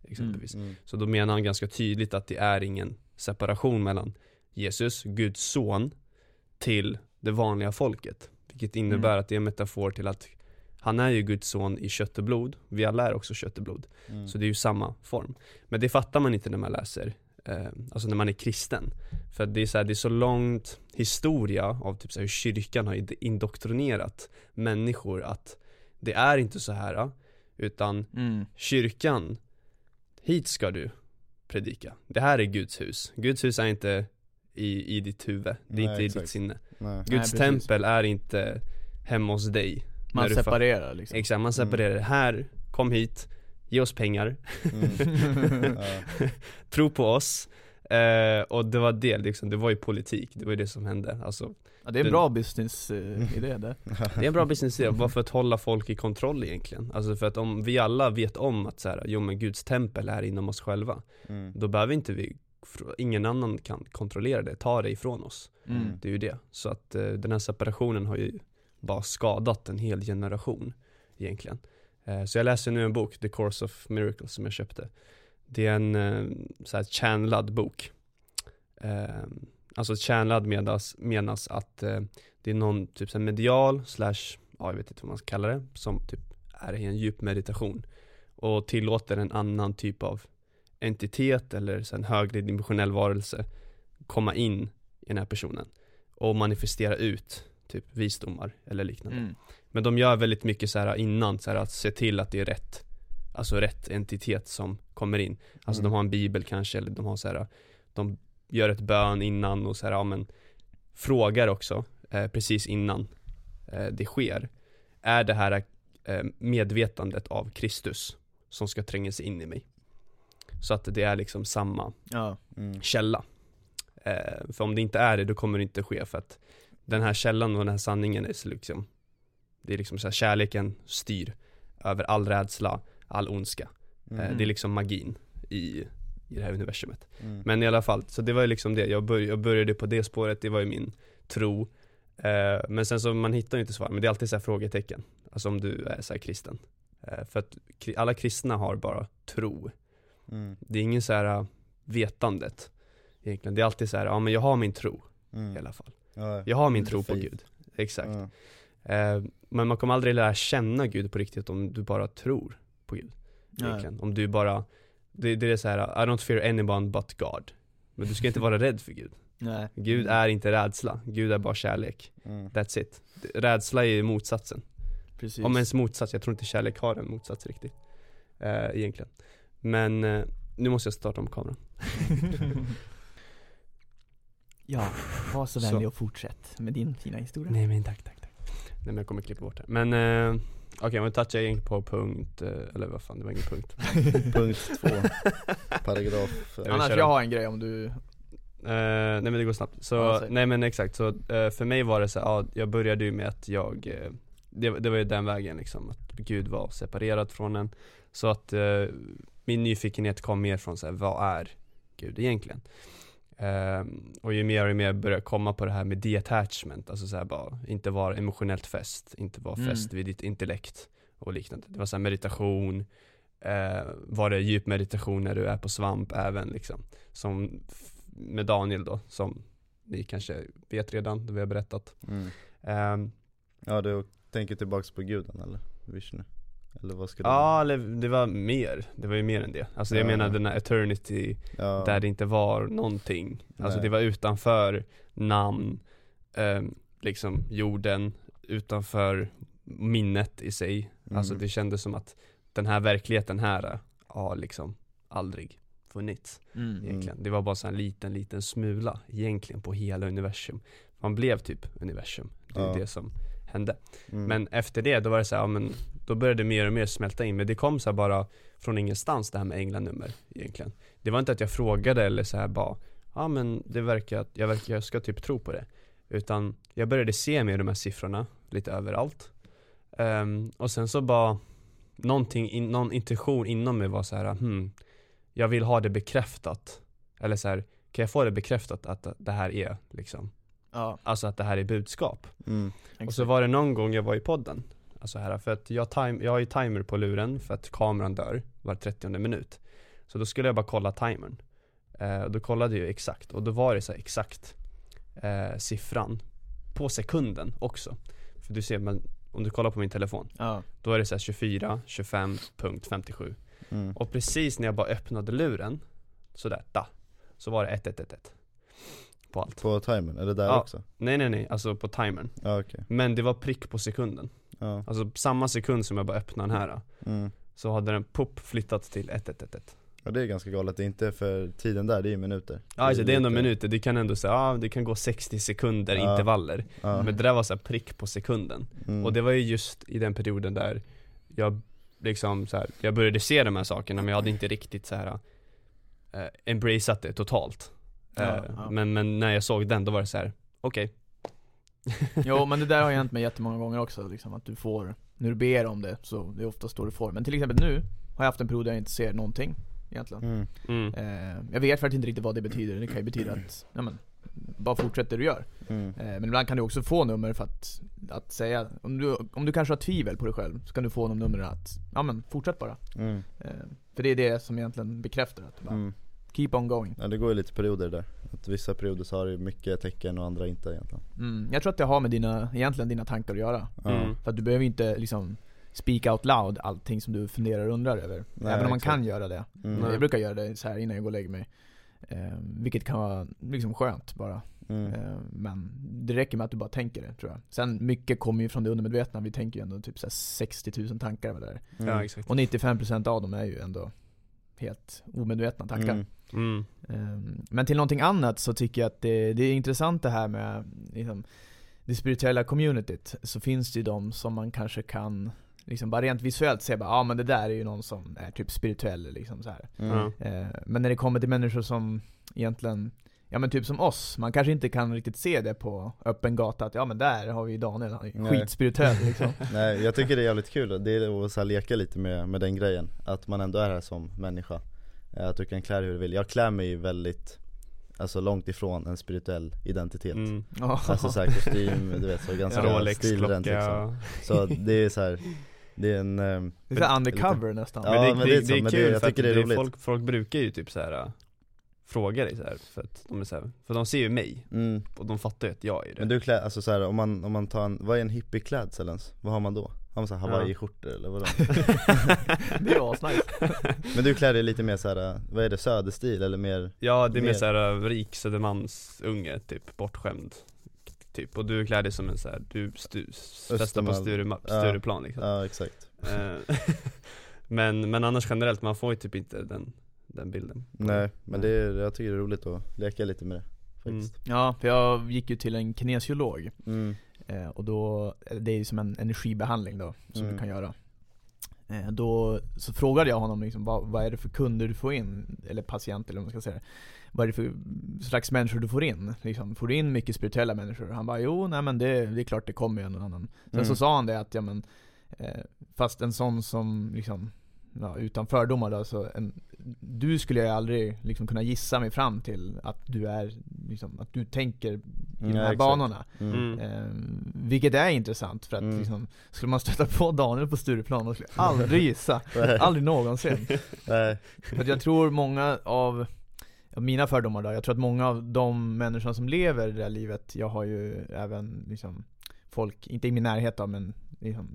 Exempelvis. Mm. Så då menar han ganska tydligt att det är ingen separation mellan Jesus, Guds son, till det vanliga folket. Vilket innebär Mm. att det är en metafor till att han är ju Guds son i kött och blod, vi alla är också kött och blod. Mm. Så det är ju samma form. Men det fattar man inte när man läser, eh, alltså när man är kristen. För det är så, här, det är så långt historia av typ så hur kyrkan har ind- indoktrinerat människor att det är inte så här utan Mm. kyrkan, hit ska du predika. Det här är Guds hus. Guds hus är inte i, i ditt huvud, det är Nej, inte i exakt. ditt sinne. Nej. Guds precis. tempel är inte hemma hos dig. Man separerar liksom Exakt, man separerar. Här, kom hit, ge oss pengar, Mm. Tro på oss. Eh, och det var det liksom, det var ju politik, det var ju det som hände. Alltså, Ja det är en bra business-idé det det är en bra business idé, bara för att hålla folk i kontroll egentligen. Alltså för att om vi alla vet om att så här, jo men Guds tempel är inom oss själva, Mm. då behöver inte vi, ingen annan kan kontrollera det, ta det ifrån oss. mm. Det är ju det. Så att eh, den här separationen har ju bara skadat en hel generation egentligen. Eh, så jag läser nu en bok, The Course of Miracles, som jag köpte. Det är en eh, så här bok. Alltså channelad menas, menas att eh, det är någon typ så medial slash, ja jag vet inte vad man ska kalla det, som typ är i en djup meditation och tillåter en annan typ av entitet eller så en högre dimensionell varelse komma in i den här personen och manifestera ut typ visdomar eller liknande. Mm. Men de gör väldigt mycket så här innan, så här att se till att det är rätt Alltså rätt entitet som kommer in Alltså Mm. de har en bibel kanske, eller de har så här De gör ett bön innan och så här, ja men Frågar också, eh, precis innan eh, det sker Är det här eh, medvetandet av Kristus som ska tränga sig in i mig? Så att det är liksom samma Ja, Mm. källa. Eh, för om det inte är det, då kommer det inte ske för att den här källan och den här sanningen är så liksom Det är liksom så här, kärleken styr över all rädsla, all ondska. Mm. det är liksom magin i, i det här universumet. Mm. Men i alla fall, så det var ju liksom det. Jag, bör, jag började på det spåret, det var ju min tro. Eh, men sen så, man hittar ju inte svar, men det är alltid så här frågetecken. Alltså om du är så kristen. Eh, för att alla kristna har bara tro. Mm. Det är ingen så här äh, vetandet egentligen. Det är alltid så här, ja men jag har min tro Mm. i alla fall. Ja. Jag har min tro på. Gud. Exakt. Ja. Eh, men man kommer aldrig lära känna Gud på riktigt om du bara tror på Gud. Egentligen. Om du bara, det, det är så här, I don't fear anyone but God. Men du ska inte vara rädd för Gud. nej Gud är inte rädsla, Gud är bara kärlek. Mm. That's it. Rädsla är motsatsen. Precis Om ens motsats, jag tror inte kärlek har en motsats riktigt. Eh, egentligen. Men eh, nu måste jag starta om kameran. Ja, var så Så. vänlig och fortsätt med din fina historia Nej men tack, tack, tack. Nej men jag kommer klippa bort det. Men eh, okej, men touchar jag egentligen på punkt, eh, eller vad fan, det var ingen punkt. Punkt två, paragraf Annars jag har en grej om du Eh, nej men det går snabbt. Så, Ja, nej men exakt, så eh, för mig var det så ja, jag började ju med att jag, det, det var ju den vägen liksom, att Gud var separerad från en. Så att min nyfikenhet kom mer från så här, vad är Gud egentligen? Ehm, och ju mer och mer började jag komma på det här med detachment, alltså så här bara, inte vara emotionellt fäst, inte vara Mm. fäst vid ditt intellekt och liknande. Det var så meditation, eh, var det djup meditation när du är på svamp även liksom. Som med Daniel då, som ni kanske vet redan, det vi har berättat. mm. Ehm, Ja du tänker tillbaks på guden eller? Vishnu? Eller vad du ja, eller det var mer, det var ju mer än det. Alltså jag Ja. menar den här eternity, ja. där det inte var någonting. Alltså Nej. det var utanför namn, ehm, liksom jorden, utanför minnet i sig. Alltså Mm. det kändes som att den här verkligheten här har liksom aldrig funnits mm. egentligen. Det var bara så en liten, liten smula egentligen på hela universum. Man blev typ universum. Det är Ja. det som hände. Mm. Men efter det, då var det så här, ja, men då började det mer och mer smälta in. Men det kom så här bara från ingenstans det här med änglanummer egentligen. Det var inte att jag frågade eller så här bara, ja men det verkar att jag, verkar, jag ska typ tro på det. Utan jag började se mer de här siffrorna lite överallt. Ehm, och sen så bara, någonting, in, någon intuition inom mig var så här, hmm, jag vill ha det bekräftat. Eller så här, kan jag få det bekräftat att det här är liksom, Ja, alltså att det här är budskap. mm. Och så var det någon gång jag var i podden Alltså här, för att jag, time, jag har ju timer på luren för att kameran dör var 30 minut. Så då skulle jag bara kolla timern. Eh, och Då kollade jag exakt och då var det så exakt eh, siffran På sekunden också. För du ser, men om du kollar på min telefon ja, Då är det så här 24, 25.57 Mm. Och precis när jag bara öppnade luren Sådär, da Så var det 1111 På allt. På timern, är det där Ja. också? Nej nej nej, alltså på timern. Ja okej, Men det var prick på sekunden ja. Alltså samma sekund som jag bara öppnade den här Mm. Så hade den pop flyttat till 1111 Ja det är ganska galet, det är inte för tiden där, det är ju minuter Ja alltså, det är ändå minuter, det kan ändå säga, ja det kan gå 60 sekunder Ja. intervaller Ja. Men det där var så prick på sekunden Mm. Och det var ju just i den perioden där jag liksom så här, jag började se de här sakerna men jag hade inte riktigt så här eh, embraceat det totalt Ja, eh. Men, men när jag såg den då var det så här: okej Jo men det där har ju hänt mig jättemånga gånger också liksom, att du får, när du ber om det, så det är oftast då du får. Men till exempel nu, har jag haft en period där jag inte ser någonting egentligen. Mm. mm. Eh, jag vet faktiskt inte riktigt vad det betyder, det kan ju betyda att, ja men, bara fortsätt det du gör. Mm. Eh, men ibland kan du också få nummer för att, att säga, om du, om du kanske har tvivel på dig själv, så kan du få någon nummer att, ja men fortsätt bara. Mm. Eh, för det är det som egentligen bekräftar att, bara, Mm. Keep on going. Ja det går ju lite perioder där, att vissa perioder så har du mycket tecken och andra inte egentligen Mm, jag tror att det har med dina, egentligen dina tankar att göra. Mm. För att du behöver inte liksom speak out loud allting som du funderar och undrar över. Nej, Även om man kan göra det. Mm. Jag brukar göra det så här innan jag går och lägger mig. Eh, vilket kan vara liksom skönt bara. Mm. Eh, men det räcker med att du bara tänker det tror jag. Sen mycket kommer ju från det undermedvetna. Vi tänker ju ändå typ så här 60 000 tankar eller vad det är. Mm. Ja exakt Och 95% av dem är ju ändå helt omedvetna tankar. Mm. Ehm, Men till någonting annat så tycker jag att det, det är intressant det här med liksom, det spirituella communityt. Så finns det ju de som man kanske kan liksom bara rent visuellt se bara, ja ah, men det där är ju någon som är typ spirituell liksom så här. Mm. Ja. Eh, Men när det kommer till människor som egentligen Ja men typ som oss, man kanske inte kan riktigt se det på öppen gata att ja men där har vi Daniel, han är Nej. skitspirituell liksom. Nej jag tycker det är jävligt kul, det är att så här leka lite med, med den grejen Att man ändå är här som människa Att du kan klä dig hur du vill, jag klär mig ju väldigt Alltså långt ifrån en spirituell identitet Mm. Ja. Alltså såhär kostym, du vet så ganska Rolex, stilrent klocka liksom Så det är så här, det är en ehm, Det är såhär undercover nästan. Ja, Men det, men det, det är det, är kul jag för tycker det är roligt. folk, folk brukar ju typ så här äh, fråga dig så här för att de är så här, för de ser ju mig mm. och de fattar ju att jag är det Men du klär, alltså så här, om man, om man tar en, vad är en hippieklädsel ens? Vad har man då? Man såhär hawaiiskjortor eller vadå? Det är asnice. Men du klär dig lite mer såhär, vad är det, söderstil eller mer? Ja det är mer Mer- såhär äh, rik Södermalmsunge typ, bortskämd Typ, och du klär dig som en såhär, du stu, festar på. Sturema, Ja. Stureplan liksom Ja exakt Eh, men, men annars generellt, man får ju typ inte den, den bilden Nej, men det är, jag tycker det är roligt att leka lite med det faktiskt Ja, för jag gick ju till en kinesiolog. mm. Eh, och då, det är ju som en energibehandling då, som Mm. du kan göra. Eh, då så frågade jag honom liksom, vad, vad är det för kunder du får in? Eller patienter eller vad man ska säga. Vad är det för slags människor du får in? Liksom, får du in mycket spirituella människor? Han bara, jo nej men det, det är klart det kommer ju en och annan. Sen Mm. så sa han det att, ja men, eh, fast en sån som liksom, ja, utan fördomar då, så en, du skulle jag aldrig liksom kunna gissa mig fram till att du är, liksom, att du tänker i de Ja, här exakt. banorna. Mm. Mm. Eh, vilket är intressant för att Mm. liksom, skulle man stöta på Daniel på Stureplan, då skulle jag aldrig gissa. Aldrig någonsin. Nej. För att jag tror många av mina fördomar då, jag tror att många av de människorna som lever det där livet, jag har ju även liksom folk, inte i min närhet då, men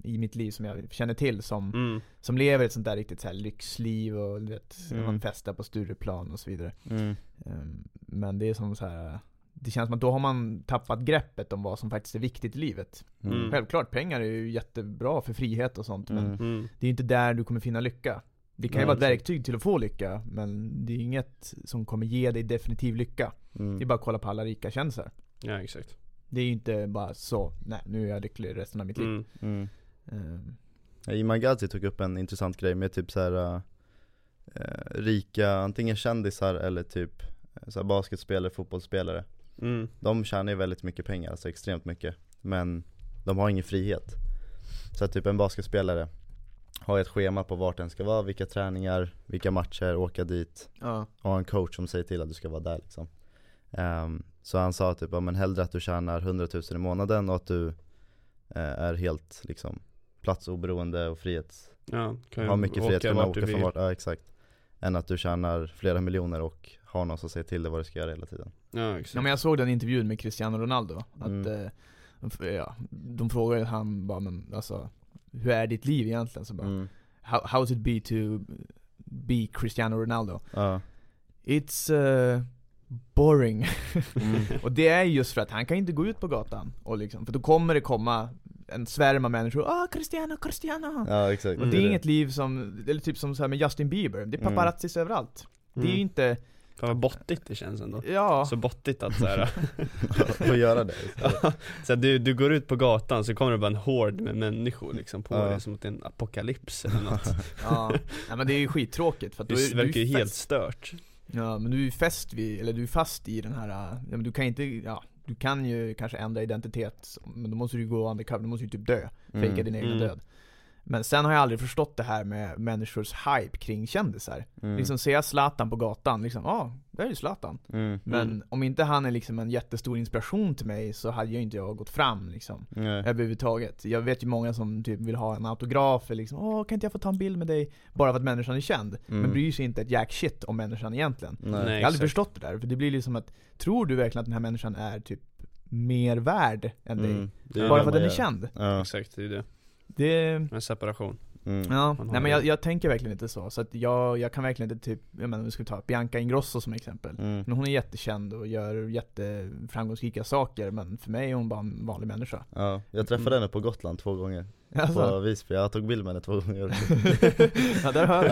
i mitt liv som jag känner till som, Mm. som lever ett sånt där riktigt så här lyxliv och du vet, Mm. man festar på Stureplan och så vidare. Mm. Ehm, Men det är som så här. Det känns som att då har man tappat greppet om vad som faktiskt är viktigt i livet. Mm. Självklart, pengar är ju jättebra för frihet och sånt, men Mm. Mm. det är inte där du kommer finna lycka. Det kan ju vara ett verktyg till att få lycka, men det är inget som kommer ge dig definitiv lycka. Mm. Det är bara att kolla på alla rika kändisar. Ja exakt Det är ju inte bara så, nej nu är jag lycklig resten av mitt liv. mm. Mm. Ja, Iman Gadzhi tog upp en intressant grej med typ så här äh, rika, antingen kändisar eller typ eh, så här basketspelare, fotbollsspelare Mm. De tjänar ju väldigt mycket pengar, alltså extremt mycket Men de har ingen frihet Så att typ en basketspelare har ett schema på vart den ska vara, vilka träningar, vilka matcher, åka dit ja. och ha en coach som säger till att du ska vara där liksom Ehm, Så han sa typ, ja men hellre att du tjänar 100 000 i månaden och att du eh, är helt liksom platsoberoende och frihets Ja, kan har mycket frihet, kunna åka från vart, ja exakt Än att du tjänar flera miljoner och har någon som säger till dig vad du ska göra hela tiden Ja exakt ja men jag såg den intervjun med Cristiano Ronaldo, att Mm. eh, ja, de frågade han bara men alltså, hur är ditt liv egentligen? Så bara, mm. how, how's it be to be Cristiano Ronaldo? Ja, It's uh, boring. mm. och det är just för att han kan inte gå ut på gatan och liksom, för då kommer det komma en svärm av människor, ah Cristiano, Cristiano! Ja exakt Och det är inget liv som, eller typ som så här med Justin Bieber, det är Mm. paparazzis överallt. Det är ju Mm. inte, Fan vad bottigt det känns ändå ja, Så bottigt att såhär, Få göra det så du, du går ut på gatan så kommer det bara en hord med människor liksom på Ja. dig som att det är en apokalyps eller något ja. Nej men det är ju skittråkigt för att Det du, verkar ju helt stört Ja men du är ju fäst vid, eller du är fast i den här, ja men du kan inte, ja du kan ju kanske ändra identitet, men då måste du ju gå undercover, du måste ju typ dö, fejka Mm. din egen Mm. död. Men sen har jag aldrig förstått det här med människors hype kring kändisar. mm. Liksom ser jag Zlatan på gatan, liksom, ja, ah, där är ju Zlatan. mm. Men Mm. om inte han är liksom en jättestor inspiration till mig så hade ju inte jag gått fram liksom. Nej. Överhuvudtaget. Jag vet ju många som typ vill ha en autograf eller liksom, åh kan inte jag få ta en bild med dig? Bara för att människan är känd. Mm. Men bryr sig inte ett jack shit om människan egentligen. Nej. Jag har aldrig exakt. förstått det där, för det blir liksom att, tror du verkligen att den här människan är typ mer värd än dig? Mm. Bara för att den är känd? Ja. Exakt, det är det, Det, en separation Mm. ja, nej men jag, jag tänker verkligen inte så. Så att jag, jag kan verkligen inte typ, jag menar vi ska ta Bianca Ingrosso som exempel. Mm. Men hon är jättekänd och gör jätteframgångsrika saker, men för mig är hon bara en vanlig människa. Ja, jag träffade henne på Gotland två gånger, på Alltså, Visby, jag tog bild med henne två gånger också. ja där hör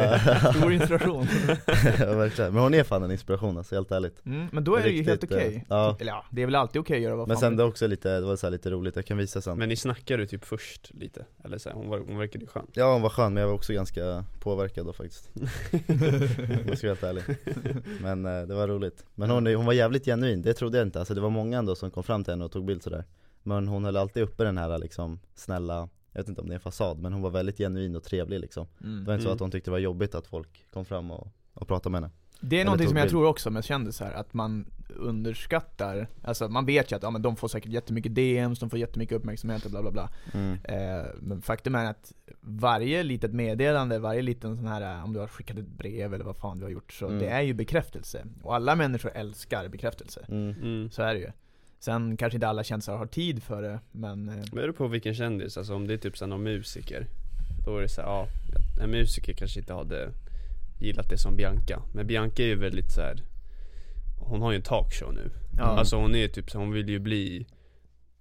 vi. Stor inspiration. ja, verkligen. Men hon är fan en inspiration alltså, helt ärligt Mm, men då är det ju helt Riktigt, okej. eh, ja. Eller ja, det är väl alltid okej att göra vad Men fan sen det är också lite, det var så här lite roligt, jag kan visa sen Men ni snackade typ först lite, eller så här, hon, var, hon verkade ju skön Ja hon var skön men jag var också ganska påverkad då faktiskt Om jag ska vara helt ärlig Men eh, det var roligt Men hon, hon var jävligt genuin, det trodde jag inte, alltså det var många ändå som kom fram till henne och tog bild sådär Men hon höll alltid uppe den här liksom snälla, jag vet inte om det är en fasad men hon var väldigt genuin och trevlig liksom Det mm. var inte så Mm. att hon tyckte det var jobbigt att folk kom fram och, och pratade med henne Det är Eller någonting som jag bild. tror också med kändisar, att man underskattar, alltså man vet ju att ja, men de får säkert jättemycket DMs, de får jättemycket uppmärksamhet och bla bla bla mm. eh, Men faktum är att varje litet meddelande, varje liten sån här, eh, om du har skickat ett brev eller vad fan du har gjort, så Mm. det är ju bekräftelse Och alla människor älskar bekräftelse, Mm. mm. så är det ju Sen kanske inte alla kändisar har tid för det, men eh, Men det beror på vilken kändis, alltså om det är typ såhär någon musiker Då är det såhär, ja, en musiker kanske inte hade gillat det som Bianca Men Bianca är ju väldigt så här. Hon har ju en talkshow nu ja, Alltså hon är typ så hon vill ju bli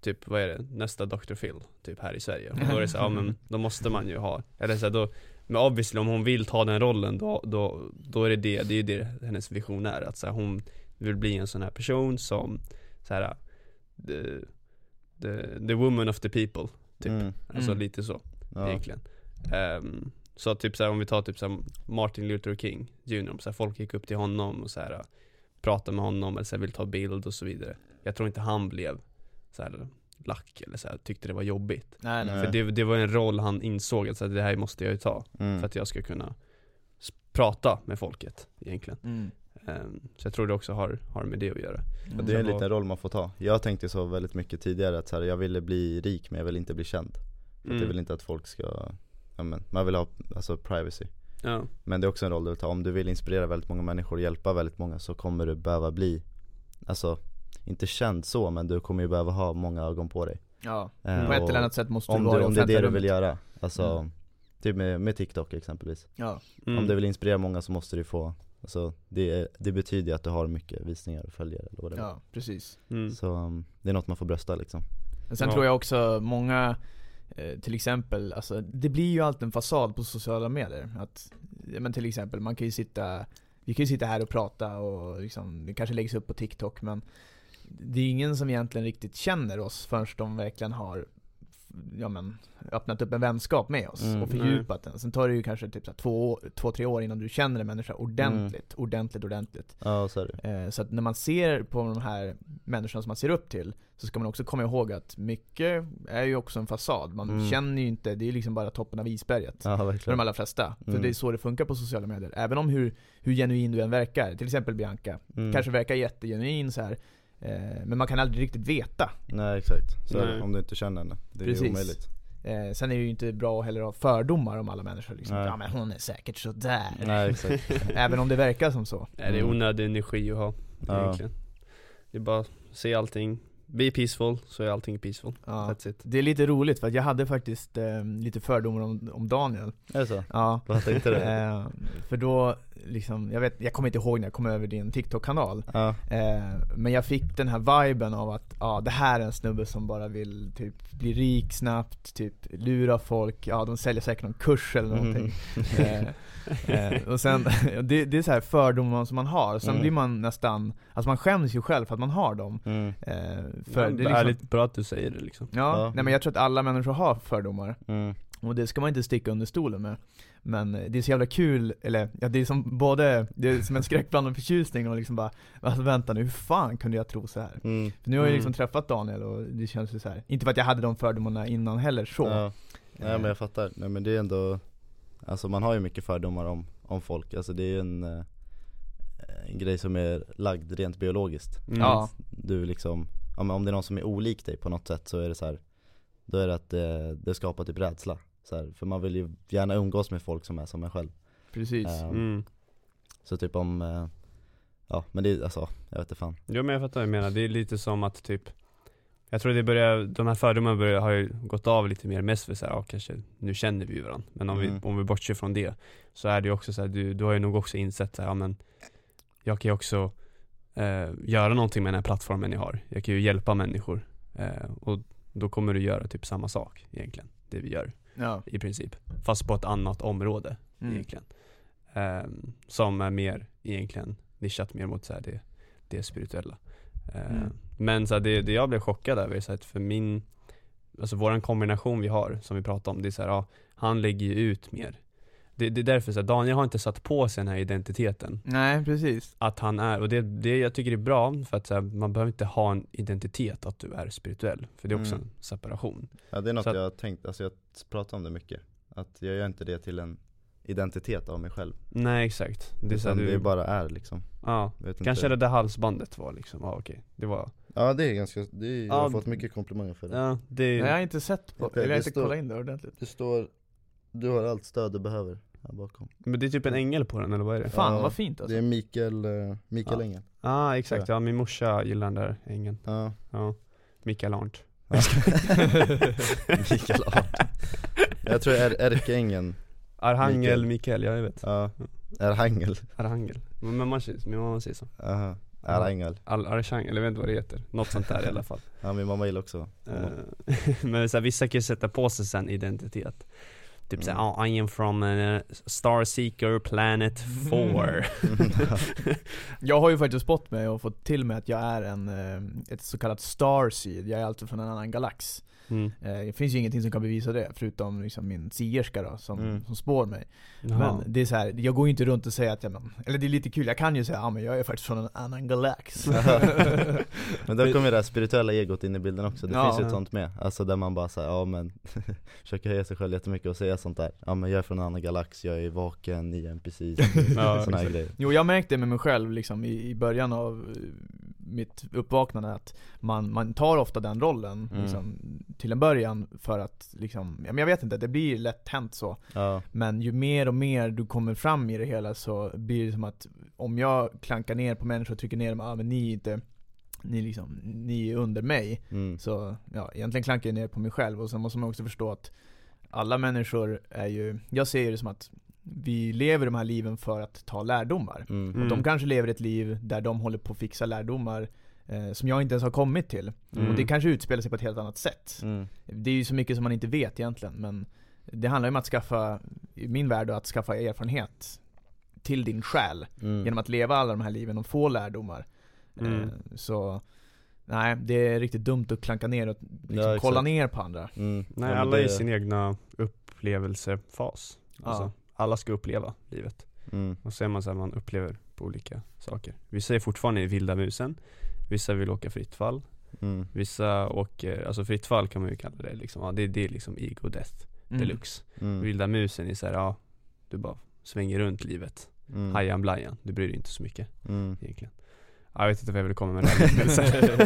Typ, vad är det? Nästa Dr. Phil, typ här i Sverige Och då är det så här, ja men då måste man ju ha Eller så här, då Men obviously om hon vill ta den rollen då, då, då är det det, det är ju det hennes vision är Att så här, hon vill bli en sån här person som så här, the, the, the woman of the people Typ, Mm. alltså Mm. lite så Ja. egentligen Ehm, Så typ såhär om vi tar typ såhär Martin Luther King Jr, så här, folk gick upp till honom och så här pratade med honom eller så här, vill ta bild och så vidare Jag tror inte han blev så här lack eller så här, tyckte det var jobbigt nej, nej. För det, det var en roll han insåg att så här, det här måste jag ju ta Mm. för att jag ska kunna prata med folket egentligen Mm. Ehm, Så jag tror det också har, har med det att göra Ja, det är en liten roll man får ta. Jag tänkte så väldigt mycket tidigare att så här, jag ville bli rik men jag vill inte bli känd. För Mm. jag vill inte att folk ska, ja, men, man vill ha alltså privacy. Ja, Men det är också en roll du vill ta. Om du vill inspirera väldigt många människor och hjälpa väldigt många så kommer du behöva bli, alltså inte känd så men du kommer ju behöva ha många ögon på dig. Ja, Eh, på ett eller annat sätt måste om, du vara du, om det är det du vill göra, alltså Mm. typ med, med TikTok exempelvis. Ja, mm. Om du vill inspirera många så måste du få, alltså det, är- det betyder ju att du har mycket visningar och följare eller vad det är. ja precis mm. Så um, det är något man får brösta liksom. Men sen Ja. tror jag också många, eh, till exempel, alltså det blir ju alltid en fasad på sociala medier. Att, men till exempel, man kan ju sitta, vi kan ju sitta här och prata och liksom, det kanske läggs upp på TikTok men det är ingen som egentligen riktigt känner oss förrän de verkligen har ja, men, öppnat upp en vänskap med oss Mm, och fördjupat den. Sen tar det ju kanske typ så här två, år- två, tre år innan du känner en människa ordentligt, ordentligt, ordentligt. Ja så är det Eh, Så att när man ser på de här människorna som man ser upp till Så ska man också komma ihåg att mycket är ju också en fasad Man Mm. känner ju inte, det är liksom bara toppen av isberget Ja För de allra flesta. För Mm. det är så det funkar på sociala medier. Även om hur, hur genuin du än verkar. Till exempel Bianca. Mm. Kanske verkar jättegenuin så här. Eh, men man kan aldrig riktigt veta. Nej exakt, så är Nej. om du inte känner henne. Det är Precis. ju omöjligt. Eh, sen är det ju inte bra heller att ha fördomar om alla människor. Liksom. Nej. Ja men hon är säkert sådär. Nej exakt. Även om det verkar som så. Nej, det är Mm. onödig energi att ha Ja. Det är bara att se allting be peaceful, så är allting peaceful. Ja. That's it. Det är lite roligt för att jag hade faktiskt eh, lite fördomar om, om Daniel Är det så? Ja Vad tänkte du? eh, För då, liksom, jag vet, jag kommer inte ihåg när jag kom över din TikTok-kanal Ja, eh, Men jag fick den här viben av att, ja det här är en snubbe som bara vill typ bli rik snabbt, typ lura folk, ja de säljer säkert någon kurs eller någonting Mm. eh, eh, Och sen, det, det är så här fördomar som man har, sen Mm. blir man nästan, alltså man skäms ju själv för att man har dem mm, eh, För ja, det är liksom, lite bra att du säger det liksom. Ja, Ja. nej men jag tror att alla människor har fördomar mm, och det ska man inte sticka under stolen med Men det är så jävla kul, eller ja, det är som både, det är som en skräckblandad förtjusning och liksom bara alltså, Vänta nu, hur fan kunde jag tro så här? mm, För nu har jag Mm. liksom träffat Daniel och det känns ju så här. inte för att jag hade de fördomarna innan heller så Ja. Nej men jag fattar, nej men det är ändå Alltså man har ju mycket fördomar om, om folk, alltså det är ju en, eh, en grej som är lagd rent biologiskt. Mm. Ja, Du liksom, om, om det är någon som är olik dig på något sätt så är det så här. Då är det att det, det skapar typ rädsla. Så här, För man vill ju gärna umgås med folk som är som en själv. Precis. Eh, Mm. Så typ om, eh, ja men det är alltså, jag vet inte fan. Jo men jag fattar vad du menar, det är lite som att typ Jag tror det börjar, de här fördomarna börjar, har ju gått av lite mer mest för så här, ja kanske, nu känner vi varandra Men om, Mm. vi, om vi bortser från det Så är det ju också så här, du, du har ju nog också insett så här, ja men Jag kan ju också eh, göra någonting med den här plattformen jag har Jag kan ju hjälpa människor eh, Och då kommer du göra typ samma sak egentligen, det vi gör Ja, i princip Fast på ett annat område mm. egentligen. Ehm, som är mer egentligen nischat mer mot så här, det, det spirituella. Ehm, Mm. Men så här, det, det jag blev chockad över så här, för min, alltså våran kombination vi har, som vi pratade om, det är så här, ja, han lägger ju ut mer. Det, det är därför så här, Daniel har inte satt på sig den här identiteten. Nej precis Att han är, och det, det jag tycker är bra, för att så här, man behöver inte ha en identitet att du är spirituell. För det är också Mm. en separation. Ja det är något Så att- jag har tänkt, alltså jag pratar om det mycket Att jag gör inte det till en identitet av mig själv Nej exakt. Det är, så här, Utan du, det bara är liksom ja, Vet Kanske inte. det där halsbandet var liksom, ja okej, det var Ja det är ganska, det är, jag Ja, har fått mycket komplimanger för det. Ja, det Nej, jag har inte sett på, eller jag har det inte står- kollat in det ordentligt. Det står, du har allt stöd du behöver här bakom. Men det är typ en ängel på den eller vad är det? Fan Ja, vad fint alltså. Det är Mikael, eh, Mikael Ja. Engel. Ah, exakt, ja. Min morsa gillar den där ängeln. Ja, Ja, Mikael Arndt. Mikael Art Jag tror är ärkeängeln, Arhangel Mikael. Mikael, ja jag vet. Ja, Arhangel, Arhangel, men säger- min mamma säger så. Aha. Arhangel, Al Archangel, jag vet inte vad det heter, något sånt där i alla fall. Ja min mamma gillar också. Eh, Men så här, vissa kan ju sätta på sig sen identitet. Typ såhär, Mm. oh, I am from uh, Starseeker planet 4 Jag har ju faktiskt spott mig och fått till mig att jag är en, eh, ett så kallat starseed, jag är alltså från en annan galax mm. Eh, Det finns ju ingenting som kan bevisa det, förutom liksom min sierska då, som, Mm. som spår mig Jaha. Men det är så här, jag går ju inte runt och säger att jag, men, eller det är lite kul, jag kan ju säga ja men jag är faktiskt från en annan galax Men då kommer det här spirituella egot in i bilden också, det Ja. finns ju ett sånt med Alltså där man bara säger ja men Försöker höja sig själv jättemycket och säga sånt där Ja men jag är från en annan galax, jag är vaken i en precis Ja, Såna här grejer Jo jag märkte med mig själv liksom i, i början av mitt uppvaknande att man, man tar ofta den rollen Mm. liksom, till en början för att liksom, ja, men jag vet inte, det blir lätt hänt så Ja, Men ju mer och mer du kommer fram i det hela så blir det som att om jag klankar ner på människor och trycker ner dem, ah, men ni är inte ni, liksom, ni är under mig mm. Så ja, egentligen klankar jag ner på mig själv och sen måste man också förstå att alla människor är ju, jag ser det som att vi lever de här liven för att ta lärdomar. Mm. Mm. Och de kanske lever ett liv där de håller på att fixa lärdomar eh, som jag inte ens har kommit till. Mm. Och det kanske utspelar sig på ett helt annat sätt. Mm. Det är ju så mycket som man inte vet egentligen men det handlar ju om att skaffa, i min värld, då, att skaffa erfarenhet till din själ Mm. genom att leva alla de här liven och få lärdomar. Mm. Eh, så Nej, det är riktigt dumt att klanka ner och liksom Ja, kolla ner på andra. Mm. Nej alla är i sin egna upplevelsefas alltså, Ja. Alla ska uppleva livet mm. Och så är man så här, man upplever på olika saker Vissa är fortfarande i vilda musen Vissa vill åka fritt fall Mm. Vissa åker, alltså fritt fall kan man ju kalla det liksom, ja, det, det är liksom ego death Mm. deluxe Mm. Vilda musen är så här, ja Du bara svänger runt livet Mm. Hajan blajan, du bryr dig inte så mycket Mm. egentligen ja, Jag vet inte vad jag vill komma med den här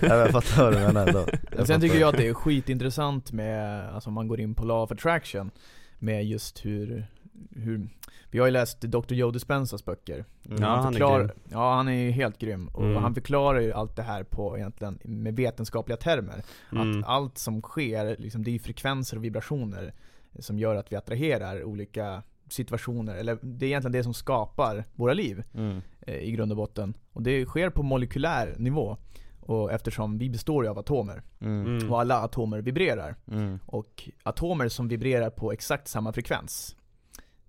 jag fattar vad du menar ändå Men Sen tycker jag att det är skitintressant med, alltså om man går in på law of attraction Med just hur hur, vi har ju läst Dr. Joe Dispensas böcker. Mm. Ja, han är förklarar, grym. Ja, han är ju helt grym. Och Mm. han förklarar ju allt det här på egentligen med vetenskapliga termer. Mm. Att allt som sker, liksom, det är ju frekvenser och vibrationer som gör att vi attraherar olika situationer, eller det är egentligen det som skapar våra liv Mm. eh, i grund och botten. Och det sker på molekylär nivå. Och eftersom vi består ju av atomer, Mm. Mm. och alla atomer vibrerar. Mm. Och atomer som vibrerar på exakt samma frekvens,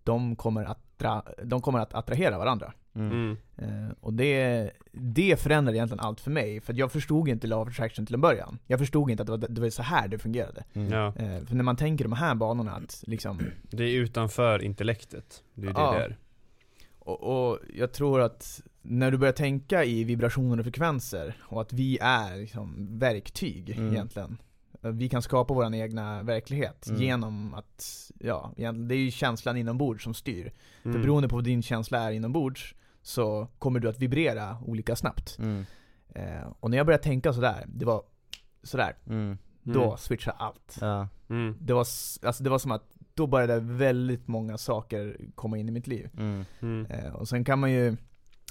de kommer att, dra, de kommer att attrahera varandra. Mm. Eh, och det, det förändrar egentligen allt för mig, för att jag förstod inte Law of Attraction till en början. Jag förstod inte att det var, det var så här det fungerade. Mm. Ja, Eh, för när man tänker de här banorna, att liksom, det är utanför intellektet. Det är det Ja. det är. och, och jag tror att när du börjar tänka i vibrationer och frekvenser, och att vi är liksom verktyg Mm. egentligen. Eh, Vi kan skapa vår egna verklighet Mm. genom att, ja, det är ju känslan inombords som styr. För Mm. beroende på vad din känsla är inombords, så kommer du att vibrera olika snabbt. Mm. Eh, och när jag började tänka sådär, det var sådär, Mm. då Mm. switchade allt. Ja. Mm. Det var, alltså det var som att, då började väldigt många saker komma in i mitt liv. Mm. Mm. Eh, och sen kan man ju,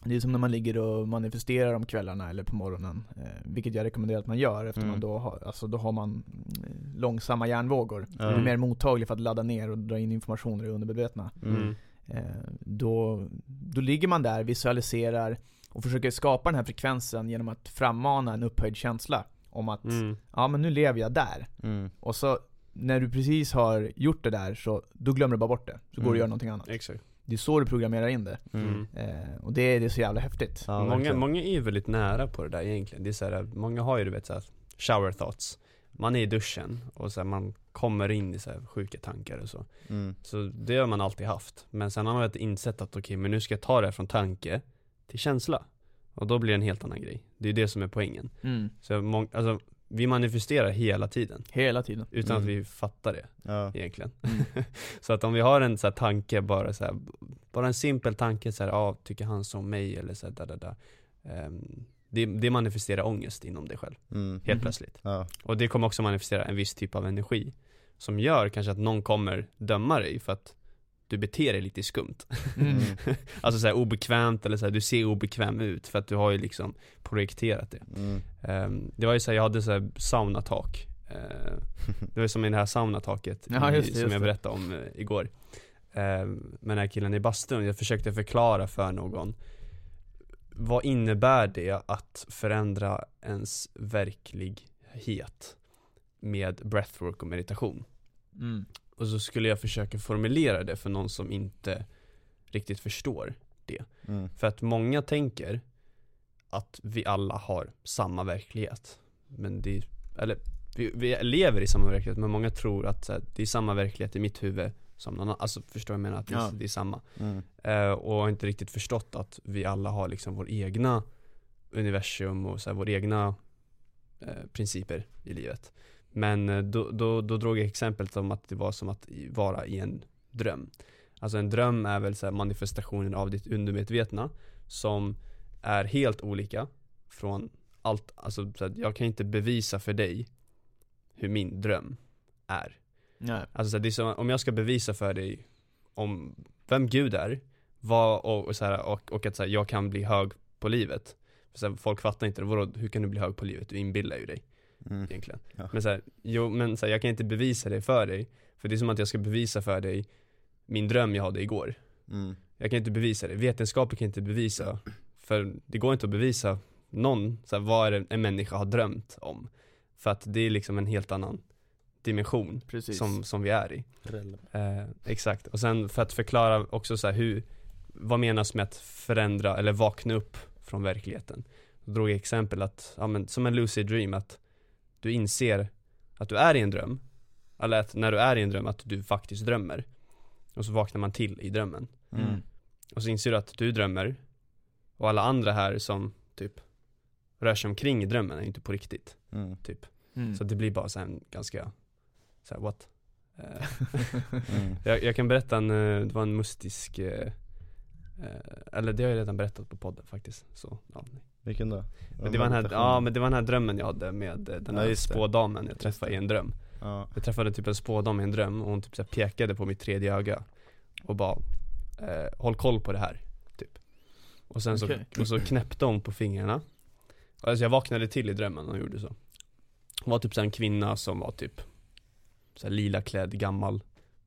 det är som när man ligger och manifesterar om kvällarna eller på morgonen. Eh, vilket jag rekommenderar att man gör efter Mm. man då har, alltså då har man mm, långsamma hjärnvågor. Ja. Du är mer mottaglig för att ladda ner och dra in information i det undermedvetna. Mm. Eh, då, då ligger man där, visualiserar och försöker skapa den här frekvensen genom att frammana en upphöjd känsla om att, Mm. ja men nu lever jag där. Mm. Och så, när du precis har gjort det där så, då glömmer du bara bort det. Så går du Mm. och gör någonting annat. Exakt. Det är så du programmerar in det. Mm. Eh, och det, är- det är så jävla häftigt. Ja, många, verkligen. många är ju väldigt nära på det där egentligen. Det är så här, många har ju du vet så här, shower thoughts. Man är i duschen och så här, man kommer in i så här sjuka tankar och så. Mm. Så det har man alltid haft. Men sen har man väl insett att okej, men nu ska jag ta det här från tanke till känsla. Och då blir det en helt annan grej. Det är det som är poängen. Mm. Så alltså, vi manifesterar hela tiden. Hela tiden. Utan att Mm. vi fattar det Ja. egentligen. Mm. så att om vi har en så här tanke, bara så här, bara en simpel tanke så här, ja, tycker han så om mig eller så här, da, da, da. Ehm, det, det manifesterar ångest inom dig själv, Mm. helt Mhm. plötsligt. Ja. Och det kommer också manifestera en viss typ av energi. Som gör kanske att någon kommer döma dig för att du beter dig lite skumt. Mm. Alltså såhär obekvämt eller såhär, du ser obekväm ut för att du har ju liksom projekterat det. Mm. Ehm, det var ju såhär, jag hade såhär saunatak. Ehm, det var som i det här saunataket Ja, det, som jag det. berättade om eh, igår. Ehm, med den här killen i bastun, jag försökte förklara för någon Vad innebär det att förändra ens verklighet med breathwork och meditation? Mm. Och så skulle jag försöka formulera det för någon som inte riktigt förstår Mm. För att många tänker att vi alla har samma verklighet Men det eller vi, vi lever i samma verklighet men många tror att här, det är samma verklighet i mitt huvud som någon annan, alltså förstår jag menar att det, är- Ja. det är samma Mm. eh, Och har inte riktigt förstått att vi alla har liksom vår egna universum och så här, våra egna eh, principer i livet Men eh, då, då, då drog jag exemplet om att det var som att vara i en dröm Alltså en dröm är väl så manifestationen av ditt undermedvetna Som är helt olika från allt, alltså så jag kan inte bevisa för dig hur min dröm är Nej. Alltså så det är som, om jag ska bevisa för dig om vem Gud är vad, och, och, så här, och, och att så här, jag kan bli hög på livet för så här, Folk fattar inte vadå, hur kan du bli hög på livet? Du inbillar ju dig Mm. egentligen Ja. Men så här, jo men så här, jag kan inte bevisa det för dig För det är som att jag ska bevisa för dig min dröm jag hade igår Mm. Jag kan inte bevisa det, vetenskapen kan inte bevisa För det går inte att bevisa någon, så här, vad är det en människa har drömt om För att det är liksom en helt annan dimension Precis. som, som vi är i eh, Exakt, och sen för att förklara också så här hur Vad menas med att förändra eller vakna upp från verkligheten? Då drog jag exempel att, ja men som en lucid dream att Du inser att du är i en dröm Eller att när du är i en dröm att du faktiskt drömmer Och så vaknar man till i drömmen Mm. Och så inser du att du drömmer Och alla andra här som typ Rör sig omkring i drömmen är inte på riktigt Mm. typ Mm. Så det blir bara så här en ganska så här, what? Eh, Mm. jag, jag kan berätta en, eh, det var en mustisk eh, Eller det har jag redan berättat på podden faktiskt så, ja, nej. Vilken då? men det var den här, ja men det var den här drömmen jag hade med eh, den Ja, här det. spådamen jag träffade i en dröm. Ja. Jag träffade typ en spådam i en dröm och hon typ så här pekade på mitt tredje öga och bara eh, Håll koll på det här, typ. Och sen så, och så knäppte hon på fingrarna. Alltså jag vaknade till i drömmen när hon gjorde så. Hon var typ så en kvinna som var typ så här lila klädd, gammal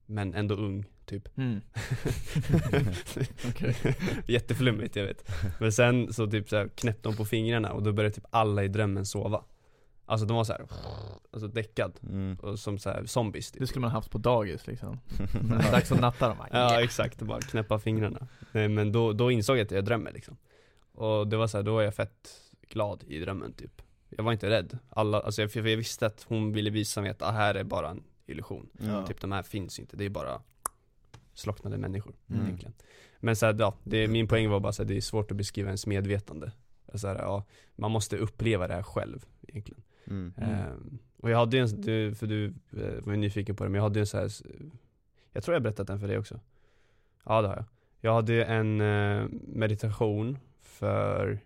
Men ändå ung, typ Mm. Jätteflummigt jag vet Men sen så typ så här knäppte hon på fingrarna och då började typ alla i drömmen sova Alltså de var så här, alltså däckad Mm. och som så här zombies typ. Det skulle man haft på dagis liksom. Dags att natta dem. Ja exakt, bara knäppa fingrarna Nej men då, då insåg jag att jag drömmer liksom Och det var så här, då var jag fett glad i drömmen typ Jag var inte rädd, alla, alltså jag, jag visste att hon ville visa mig att det här är bara en illusion Ja. Typ de här finns inte, det är bara slocknade människor Mm. egentligen Men så här, ja, det, min poäng var bara så här, det är svårt att beskriva ens medvetande så här, ja, Man måste uppleva det här själv egentligen Mm. Mm. Ehm, Och jag hade en, du, för du eh, var ju nyfiken på det, men jag hade en så här. Jag tror jag berättat den för dig också Ja det har jag Jag hade en eh, meditation för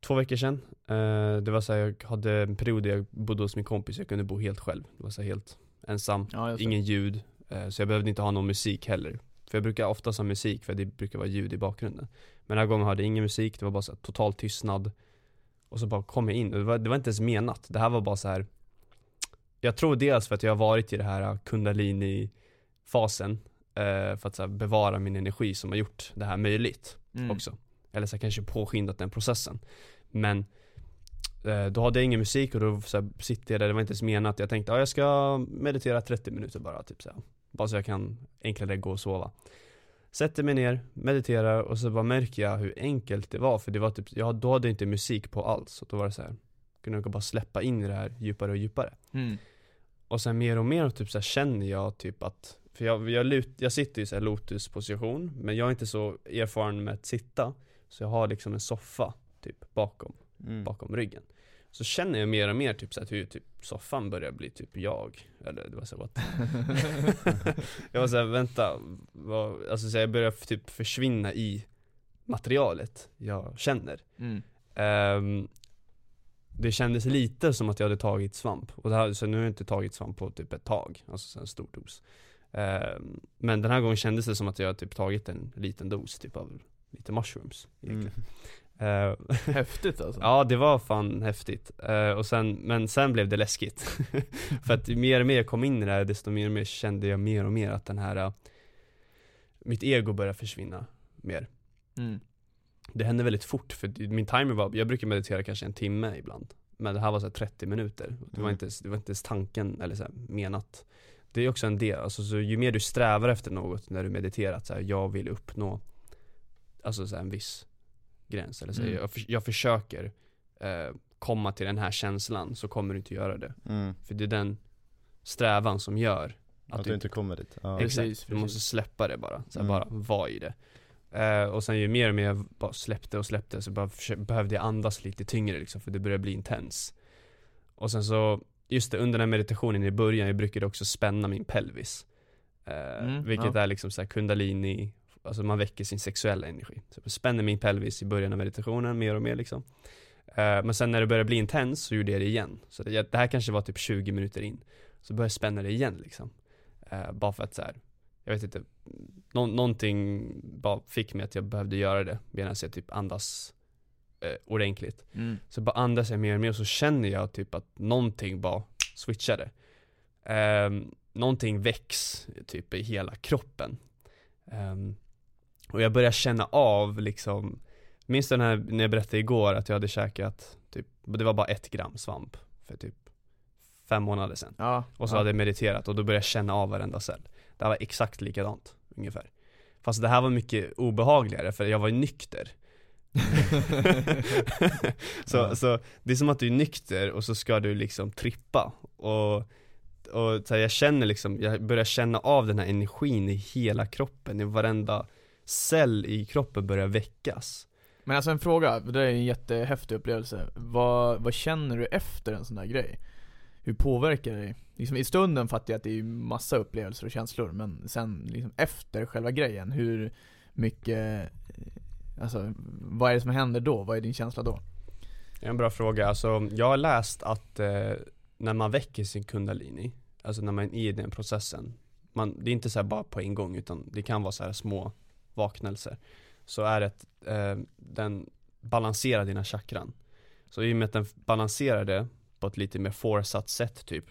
Två veckor sedan Eh, Det var så här, jag hade en period där jag bodde hos min kompis, jag kunde bo helt själv Det var så här helt ensam, Ja, ingen ljud Så jag behövde inte ha någon musik heller För jag brukar oftast ha musik för det brukar vara ljud i bakgrunden Men den här gången hade jag ingen musik, det var bara så total tystnad Och så bara kom jag in, och det var, det var inte ens menat Det här var bara så här. Jag tror dels för att jag har varit i det här kundalini-fasen eh, För att bevara min energi som har gjort det här möjligt Mm. också Eller så kanske påskyndat den processen Men eh, då hade jag ingen musik och då så sitter jag där, det var inte ens menat Jag tänkte, ja jag ska meditera 30 minuter bara typ så här. Bara så jag kan enklare gå och sova. Sätter mig ner, mediterar och så bara märker jag hur enkelt det var För det var typ, jag, då hade jag inte musik på alls. Och då var det så här Kunde jag bara släppa in i det här djupare och djupare. Mm. och sen mer och mer typ så här, känner jag typ att För jag, jag, lut, jag sitter i så här lotusposition Men jag är inte så erfaren med att sitta. Så jag har liksom en soffa typ bakom, Mm. bakom ryggen Så känner jag mer och mer typ så att hur typ soffan börjar bli typ jag. Eller det var så what? Jag var såhär, vänta vad, Alltså så jag börjar typ försvinna i materialet jag känner. Mm. Ehm, det kändes lite som att jag hade tagit svamp, och det här, så nu har jag inte tagit svamp på typ ett tag, alltså så en stor dos. Ehm, Men den här gången kändes det som att jag typ tagit en liten dos typ av lite mushrooms egentligen. Mm. Häftigt alltså. Ja det var fan häftigt, Ehm, och sen, men sen blev det läskigt För att ju mer och mer jag kom in i det här, desto mer och mer kände jag mer och mer att den här äh, Mitt ego började försvinna mer Mm. det hände väldigt fort för min timer var, jag brukar meditera kanske en timme ibland Men det här var så här 30 minuter, det var Mm. inte, ens- det var inte ens tanken eller så här, menat Det är också en del, alltså så ju mer du strävar efter något när du mediterar, att så här, jag vill uppnå Alltså så här, en viss gräns eller så här, Mm. jag, för, jag försöker eh, komma till den här känslan så kommer du inte göra det Mm. För det är den strävan som gör Att du inte kommer dit. Ja. Precis, Exakt, du precis. måste släppa det bara, så här, Mm. bara vara i det eh, Och sen ju mer och mer jag bara släppte och släppte så bara behövde jag andas lite tyngre liksom, för det började bli intens Och sen så, just det, under den här meditationen i början, jag brukade också spänna min pelvis eh, Mm, Vilket ja. är liksom så här kundalini, alltså man väcker sin sexuella energi. Så jag spänner min pelvis i början av meditationen mer och mer liksom. Eh, Men sen när det började bli intens så gjorde jag det igen. Så det, det här kanske var typ 20 minuter in. Så började jag spänna det igen liksom. Eh, Bara för att så här, jag vet inte nå, Någonting bara fick mig att jag behövde göra det medan jag typ andas eh, ordentligt. Mm. Så bara andas jag mer och mer och så känner jag typ att någonting bara switchade um, Någonting väcks typ i hela kroppen. Ehm, Och jag börjar känna av liksom Minns den här när jag berättade igår att jag hade käkat typ, det var bara ett gram svamp för typ fem månader sedan Ja. och så ja. hade jag mediterat och då började jag känna av varenda cell Det här var exakt likadant, ungefär Fast det här var mycket obehagligare för jag var ju nykter så, Ja. så det är som att du är nykter och så ska du liksom trippa och, och så här, jag känner liksom, jag börjar känna av den här energin i hela kroppen, i varenda cell i kroppen börjar väckas Men alltså en fråga, det är en jättehäftig upplevelse. Vad, vad känner du efter en sån här grej? Hur påverkar det dig? Liksom I stunden fattar jag att det är massa upplevelser och känslor, men sen liksom efter själva grejen, hur mycket, eh, alltså vad är det som händer då? Vad är din känsla då? Det är en bra fråga, alltså jag har läst att eh, när man väcker sin kundalini, alltså när man är i den processen man, det är inte så här bara på en gång utan det kan vara så här små vaknelser. Så är det att eh, den balanserar dina chakran. Så i och med att den balanserar det på ett lite mer forsatt sätt typ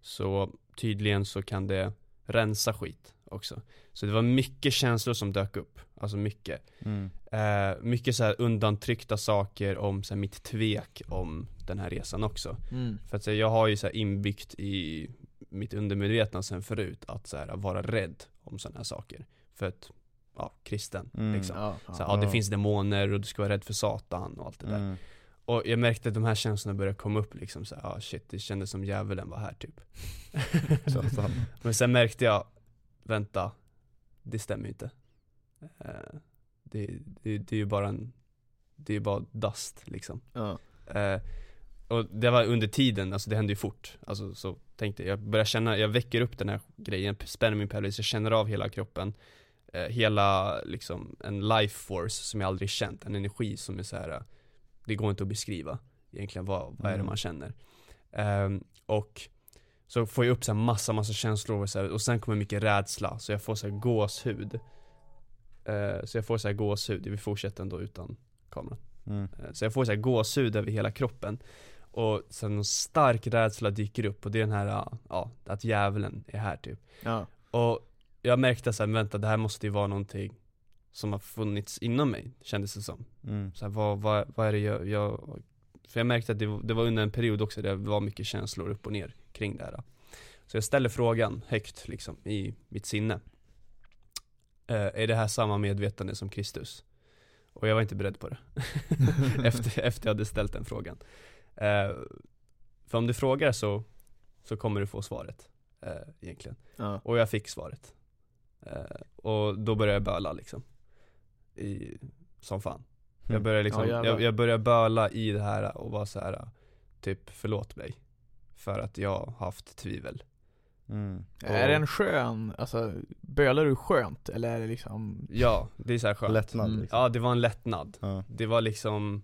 Så tydligen så kan det rensa skit också Så det var mycket känslor som dök upp, alltså mycket Mm. eh, Mycket så här undantryckta saker om så här, mitt tvek om den här resan också Mm. För att så här, jag har ju så här, inbyggt i mitt undermedvetna sen förut att så här, vara rädd om sådana här saker För att, ja, kristen Mm. liksom Ja, så ja. ja, det Ja. finns demoner och du ska vara rädd för satan och allt det där Mm. Och jag märkte att de här känslorna började komma upp liksom så här, ah shit, det kändes som djävulen var här typ. Men sen märkte jag, vänta, det stämmer inte Eh, det, det, det är ju bara en, det är ju bara dust liksom Ja. Eh, Och det var under tiden, alltså det hände ju fort Alltså så tänkte jag, jag börjar känna, jag väcker upp den här grejen, spänner min pelvis, jag känner av hela kroppen eh, Hela liksom en life force som jag aldrig känt, en energi som är så här. eh, Det går inte att beskriva egentligen, vad, vad är det Mm. man känner? Ehm, och så får jag upp så här massa, massa känslor och, så här, och sen kommer mycket rädsla, så jag får så här gåshud Eh, Så jag får så här gåshud, vi fortsätter ändå utan kameran Mm. Eh, Så jag får så här gåshud över hela kroppen Och sen en stark rädsla dyker upp och det är den här, ja, att djävulen är här typ Ja. Och jag märkte såhär, vänta det här måste ju vara någonting som har funnits inom mig, kändes det som. Mm. så här, vad, vad, vad är det jag, jag För jag märkte att det, var- det var under en period också där det var mycket känslor upp och ner kring det här. Så jag ställer frågan högt liksom i mitt sinne. Eh, Är det här samma medvetande som Kristus? Och jag var inte beredd på det. Efter, efter jag hade ställt den frågan. Eh, För om du frågar så, så kommer du få svaret eh, egentligen. Ja. och jag fick svaret Och då började jag böla liksom i, Som fan Jag började liksom, Mm. Ja, jag, jag började böla i det här och vara så här Typ förlåt mig För att jag har haft tvivel Mm. Är det en skön, alltså, bölar du skönt eller är det liksom Ja, det är så här skönt Lättnad Mm. liksom. Ja det var en lättnad Ja. Det var liksom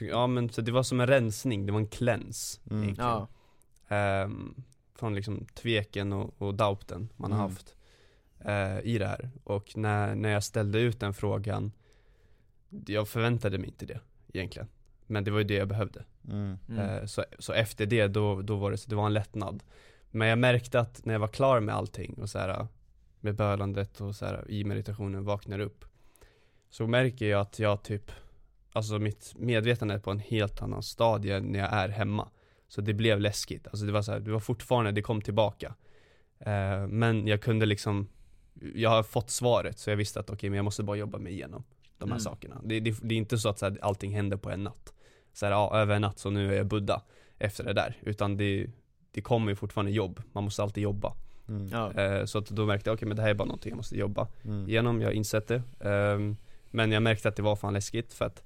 Ja men så det var som en rensning, det var en cleanse Mm. egentligen Ja, Ehm, från liksom tveken och, och doubten man har Mm. haft eh, i det här. Och när, när jag ställde ut den frågan, jag förväntade mig inte det egentligen. Men det var ju det jag behövde. Mm. mm. Eh, så, så efter det, då, då var det så, det var en lättnad. Men jag märkte att när jag var klar med allting och så här med bölandet och så här i meditationen vaknar upp. Så märker jag att jag typ, alltså mitt medvetande är på en helt annan stadie när jag är hemma. Så det blev läskigt, alltså det var så här, det var fortfarande, det kom tillbaka. Eh, men jag kunde liksom, jag har fått svaret så jag visste att okej men jag måste bara jobba mig igenom de här Mm. sakerna. Det, det, det är inte så att så här, allting händer på en natt. Så här, ja, över en natt så nu är jag Buddha efter det där. Utan det, det kommer ju fortfarande jobb, man måste alltid jobba. Mm. Eh, så att då märkte jag, okej men det här är bara någonting jag måste jobba Mm. igenom, jag har insett det. Ehm, men jag märkte att det var fan läskigt för att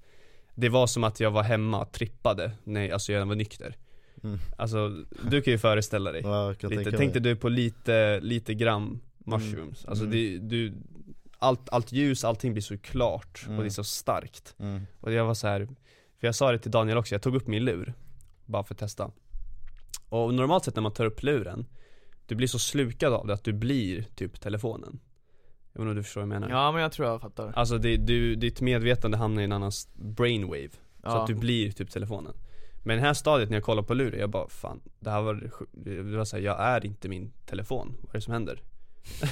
det var som att jag var hemma och trippade när alltså jag var nykter. Mm. Alltså, du kan ju föreställa dig. Ja, Lite, tänka tänk dig mig. du på lite, lite gram mushrooms. Alltså Mm. det, du, allt, allt ljus, allting blir så klart och Mm. det är så starkt. Mm. Och jag var så här, för jag sa det till Daniel också, jag tog upp min lur Bara för att testa Och normalt sett när man tar upp luren Du blir så slukad av det att du blir typ telefonen Jag vet inte om du förstår vad jag menar ja men jag tror jag fattar Alltså det, du, ditt medvetande hamnar i en annan brainwave Så ja. att du blir typ telefonen Men det här stadiet när jag kollar på luren, jag bara fan Det här var, det var såhär, jag är inte min telefon, vad är det som händer?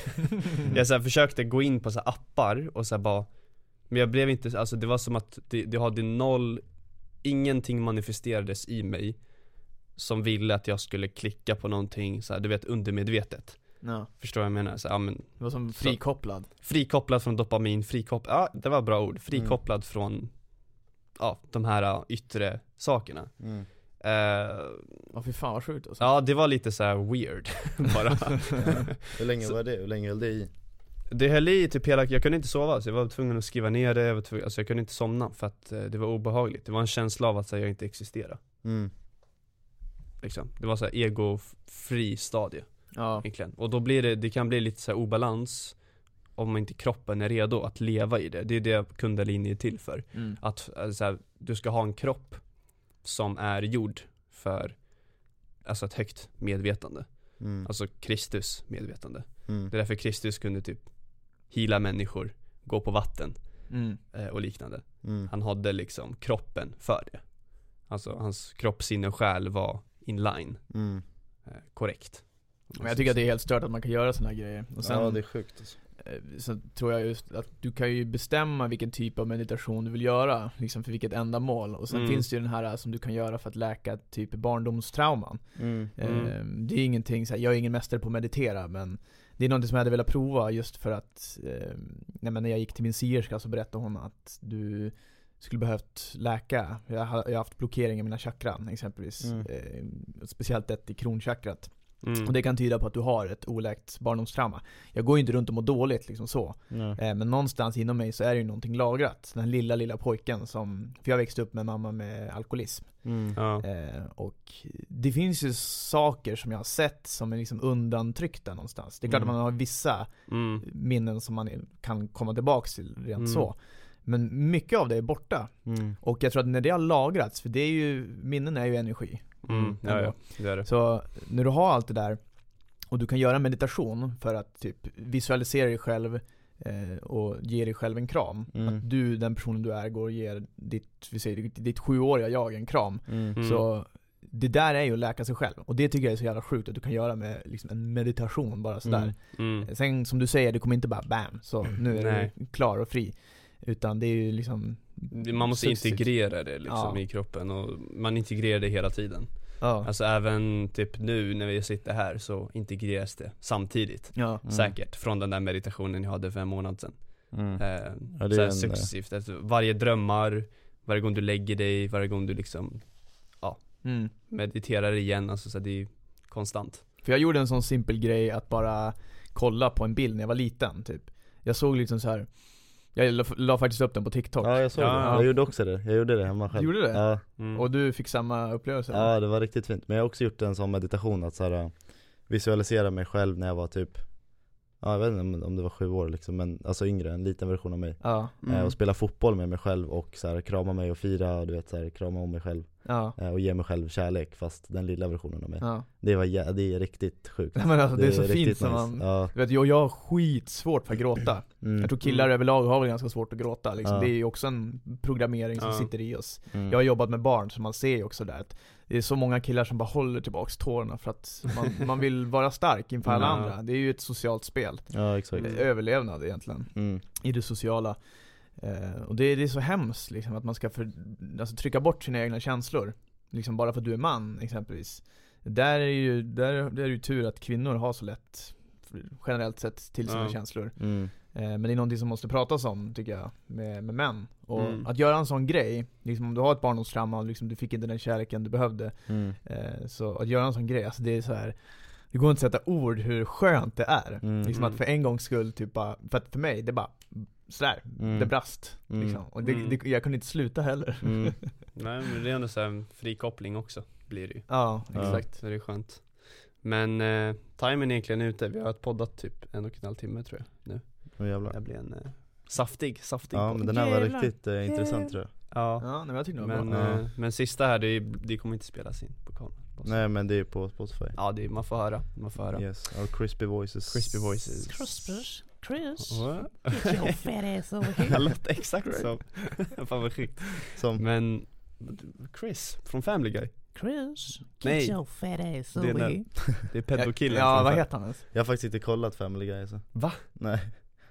jag så här, försökte gå in på så här appar och så här bara Men jag blev inte, alltså det var som att det, det hade noll Ingenting manifesterades i mig Som ville att jag skulle klicka på någonting så här, du vet undermedvetet ja. Förstår vad jag menar? Så, här, ja, men, Det var som frikopplad frikopplad från dopamin, frikopplad, ja det var bra ord, frikopplad från Ja, de här yttre sakerna Mm. Eh, Ja fy fan vad sjukt alltså. Ja det var lite så här weird bara Hur länge var det? Hur länge höll det i? Det höll i typ hela, jag kunde inte sova så jag var tvungen att skriva ner det, jag, var tvungen, alltså jag kunde inte somna för att eh, det var obehagligt Det var en känsla av att här, jag inte existerar Mm. liksom. Det var så här ego-fri stadie Ja, egentligen Och då blir det, det kan bli lite så här obalans Om inte kroppen är redo att leva i det, det är det kundalini är till för mm. Att så här, du ska ha en kropp som är gjord för Alltså ett högt medvetande Mm. Alltså Kristus medvetande. Mm. Det är därför Kristus kunde typ hila människor, gå på vatten Mm. eh, och liknande. Mm. Han hade liksom kroppen för det. Alltså hans kropp, sinne och själ var in line, Mm. eh, korrekt. Men jag tycker att det är helt stört att man kan göra såna här grejer. Och sen ja det är sjukt alltså. Eh, så tror jag just att du kan ju bestämma vilken typ av meditation du vill göra, liksom för vilket ändamål. Och sen Mm. finns det ju den här eh, som du kan göra för att läka typ barndomstrauman. mm. Mm. Eh, Det är ingenting, så här, jag är ingen mästare på att meditera men det är någonting som jag hade velat prova just för att eh, när jag gick till min sierska så berättade hon att du skulle behövt läka. Jag har, jag har haft blockering i mina chakran exempelvis. Mm. Eh, speciellt ett i kronchakrat. Mm. Och det kan tyda på att du har ett oläkt barndomstrauma. Jag går ju inte runt och mår dåligt liksom så. Eh, men någonstans inom mig så är det ju någonting lagrat. Den här lilla, lilla pojken som, för jag växte upp med mamma med alkoholism. Mm. Ja. Eh, och det finns ju saker som jag har sett som är liksom undantryckta någonstans. Det är klart Mm. att man har vissa Mm. minnen som man kan komma tillbaks till rent Mm. så. Men mycket av det är borta. Mm. Och jag tror att när det har lagrats, för det är ju, minnen är ju energi. Mm. Ja, ja, det är det. Så när du har allt det där och du kan göra meditation för att typ visualisera dig själv eh, och ge dig själv en kram. Mm. Att du, den personen du är, går och ger ditt, vi säger, ditt, ditt sjuåriga jag en kram. Mm. Mm. Så det där är ju att läka sig själv. Och det tycker jag är så jävla sjukt att du kan göra med liksom en meditation bara sådär. Mm. Mm. Sen som du säger, det kommer inte bara bam, så nu är Nej. du klar och fri. Utan det är ju liksom Man måste successivt. integrera det liksom Ja. i kroppen och man integrerar det hela tiden. Ja, Alltså även typ nu när vi sitter här så integreras det samtidigt. ja. Mm. Säkert, från den där meditationen jag hade för en månad sedan. Mm. Eh, Ja, det så successivt, alltså, varje drömmar, varje gång du lägger dig, varje gång du liksom Mm. mediterar igen, alltså så här, det är konstant. För jag gjorde en sån simpel grej att bara kolla på en bild när jag var liten typ. Jag såg liksom så här. Jag la, la faktiskt upp den på TikTok. Ja jag såg Ja. det, jag gjorde också det, jag gjorde det hemma själv Du gjorde det? Ja, Mm. Och du fick samma upplevelse? ja det var riktigt fint, men jag har också gjort en sån meditation att så här, visualisera mig själv när jag var typ Ja jag vet inte om- om det var sju år liksom, men alltså yngre, en liten version av mig Ja. eh, Mm. Och spela fotboll med mig själv och så här, krama mig och fira och du vet så här, krama om mig själv Ja. eh, Och ge mig själv kärlek fast den lilla versionen av mig ja. Det var jä- det är riktigt sjukt Nej, men alltså, det är så fint som man- Ja, vet, jag, jag har skitsvårt för att gråta. mm, Jag tror killar Mm. överlag har väl ganska svårt att gråta liksom. Ja. Det är ju också en programmering som Ja. sitter i oss. mm. Jag har jobbat med barn, så man ser ju också där att det är så många killar som bara håller tillbaks tårarna för att man, man vill vara stark inför alla Ja. andra. Det är ju ett socialt spel. Ja exakt Det Överlevnad egentligen. mm. i det sociala. Eh, och det, det är så hemskt liksom, att man ska för, alltså, trycka bort sina egna känslor. Liksom bara för att du är man exempelvis. Där är ju, där, där är det ju tur att kvinnor har så lätt, generellt sett, till sina Ja. känslor. Mm. Eh, men det är någonting som måste pratas om, tycker jag, med, med män. Och Mm. att göra en sån grej, liksom om du har ett barndomstrauma och liksom, du fick inte den kärleken du behövde. Mm. Eh, så att göra en sån grej, alltså det är så här. Det går inte att sätta ord hur skönt det är. Mm. Liksom att för en gångs skull, typ bara, för att för mig, det är bara sådär, Mm. det brast. Mm. Liksom. Och det, Mm. det, jag kunde inte sluta heller. Mm. Nej men det är ändå så här en frikoppling också, blir det ju. Ja, exakt. Så det är skönt. Men eh, timern är egentligen ute, vi har poddat typ en och en halv timme tror jag nu. Åh, jävlar. Det blir en eh, saftig, saftig Ja podd. men den här var Jävlar. riktigt eh, intressant tror jag Ja, Ja, nej, men jag tyckte det var men, bra. Ja. eh, men sista här, det, det kommer inte spelas in på kameran. Nej men det är på Spotify Ja, det, man får höra, man får höra. Yes, our crispy voices Crispy voices. Crispus, Chris, get your fat ass over Jag here. låter exakt som, fan vad sjukt. Som, Men, Chris från Family Guy. Chris, get Nej. your fat ass Det är over here. Det är pedokillen Ja, vad heter han ens? jag har faktiskt inte kollat Family Guy så. Va? Nej,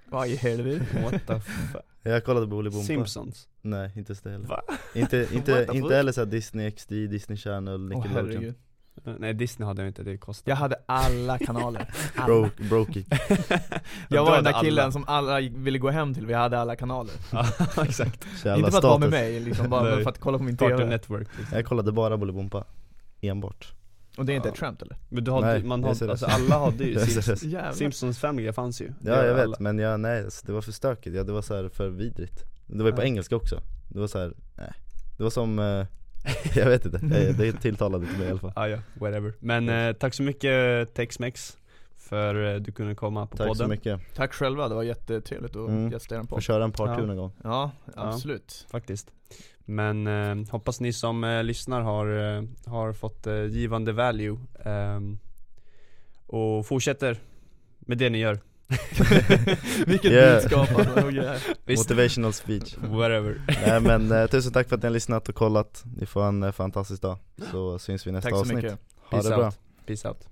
Vad i helvete? What the fuck? Jag kollade på Bolibompa Simpsons? Nej, inte just det heller Va? Inte, inte, inte heller såhär Disney XD, Disney Channel, Nickelodeon herregud. Nej Disney hade jag inte, det kostade Jag hade alla kanaler. Alla. Broke, broke it. Jag var den där killen alla. som alla ville gå hem till, vi hade alla kanaler. Ja exakt, Inte för att vara med mig, liksom, bara för att kolla på min TV. Network liksom. Jag kollade bara Bolibompa Enbart Och det är inte Ja. ett skämt eller? Men du hade, Nej, man hade, alltså alla hade ju ser Simpsons, Family fanns ju Ja jag vet, alla. men jag, nej alltså, det var för stökigt, ja, det var så här för vidrigt Det var ju på Ja. engelska också, det var så här, nej Det var som, eh, jag vet inte, det tilltalade inte mig i alla fall Ah, ja, whatever. Men eh, tack så mycket Tex-Mex för eh, du kunde komma på Tack podden. så mycket, Tack själva, det var jättetrevligt att Mm. gästa er på. får köra en part Ja. någon gång Ja, absolut. Faktiskt. Men eh, hoppas ni som eh, lyssnar har, eh, har fått eh, givande value. Ehm, Och fortsätter med det ni gör. Vilket Yeah. budskap yeah. Visst, Motivational speech whatever. Nej men eh, tusen tack för att ni har lyssnat och kollat Ni får en eh, fantastisk dag Så syns vi nästa Tack så avsnitt mycket Ha Peace det out. bra Peace out.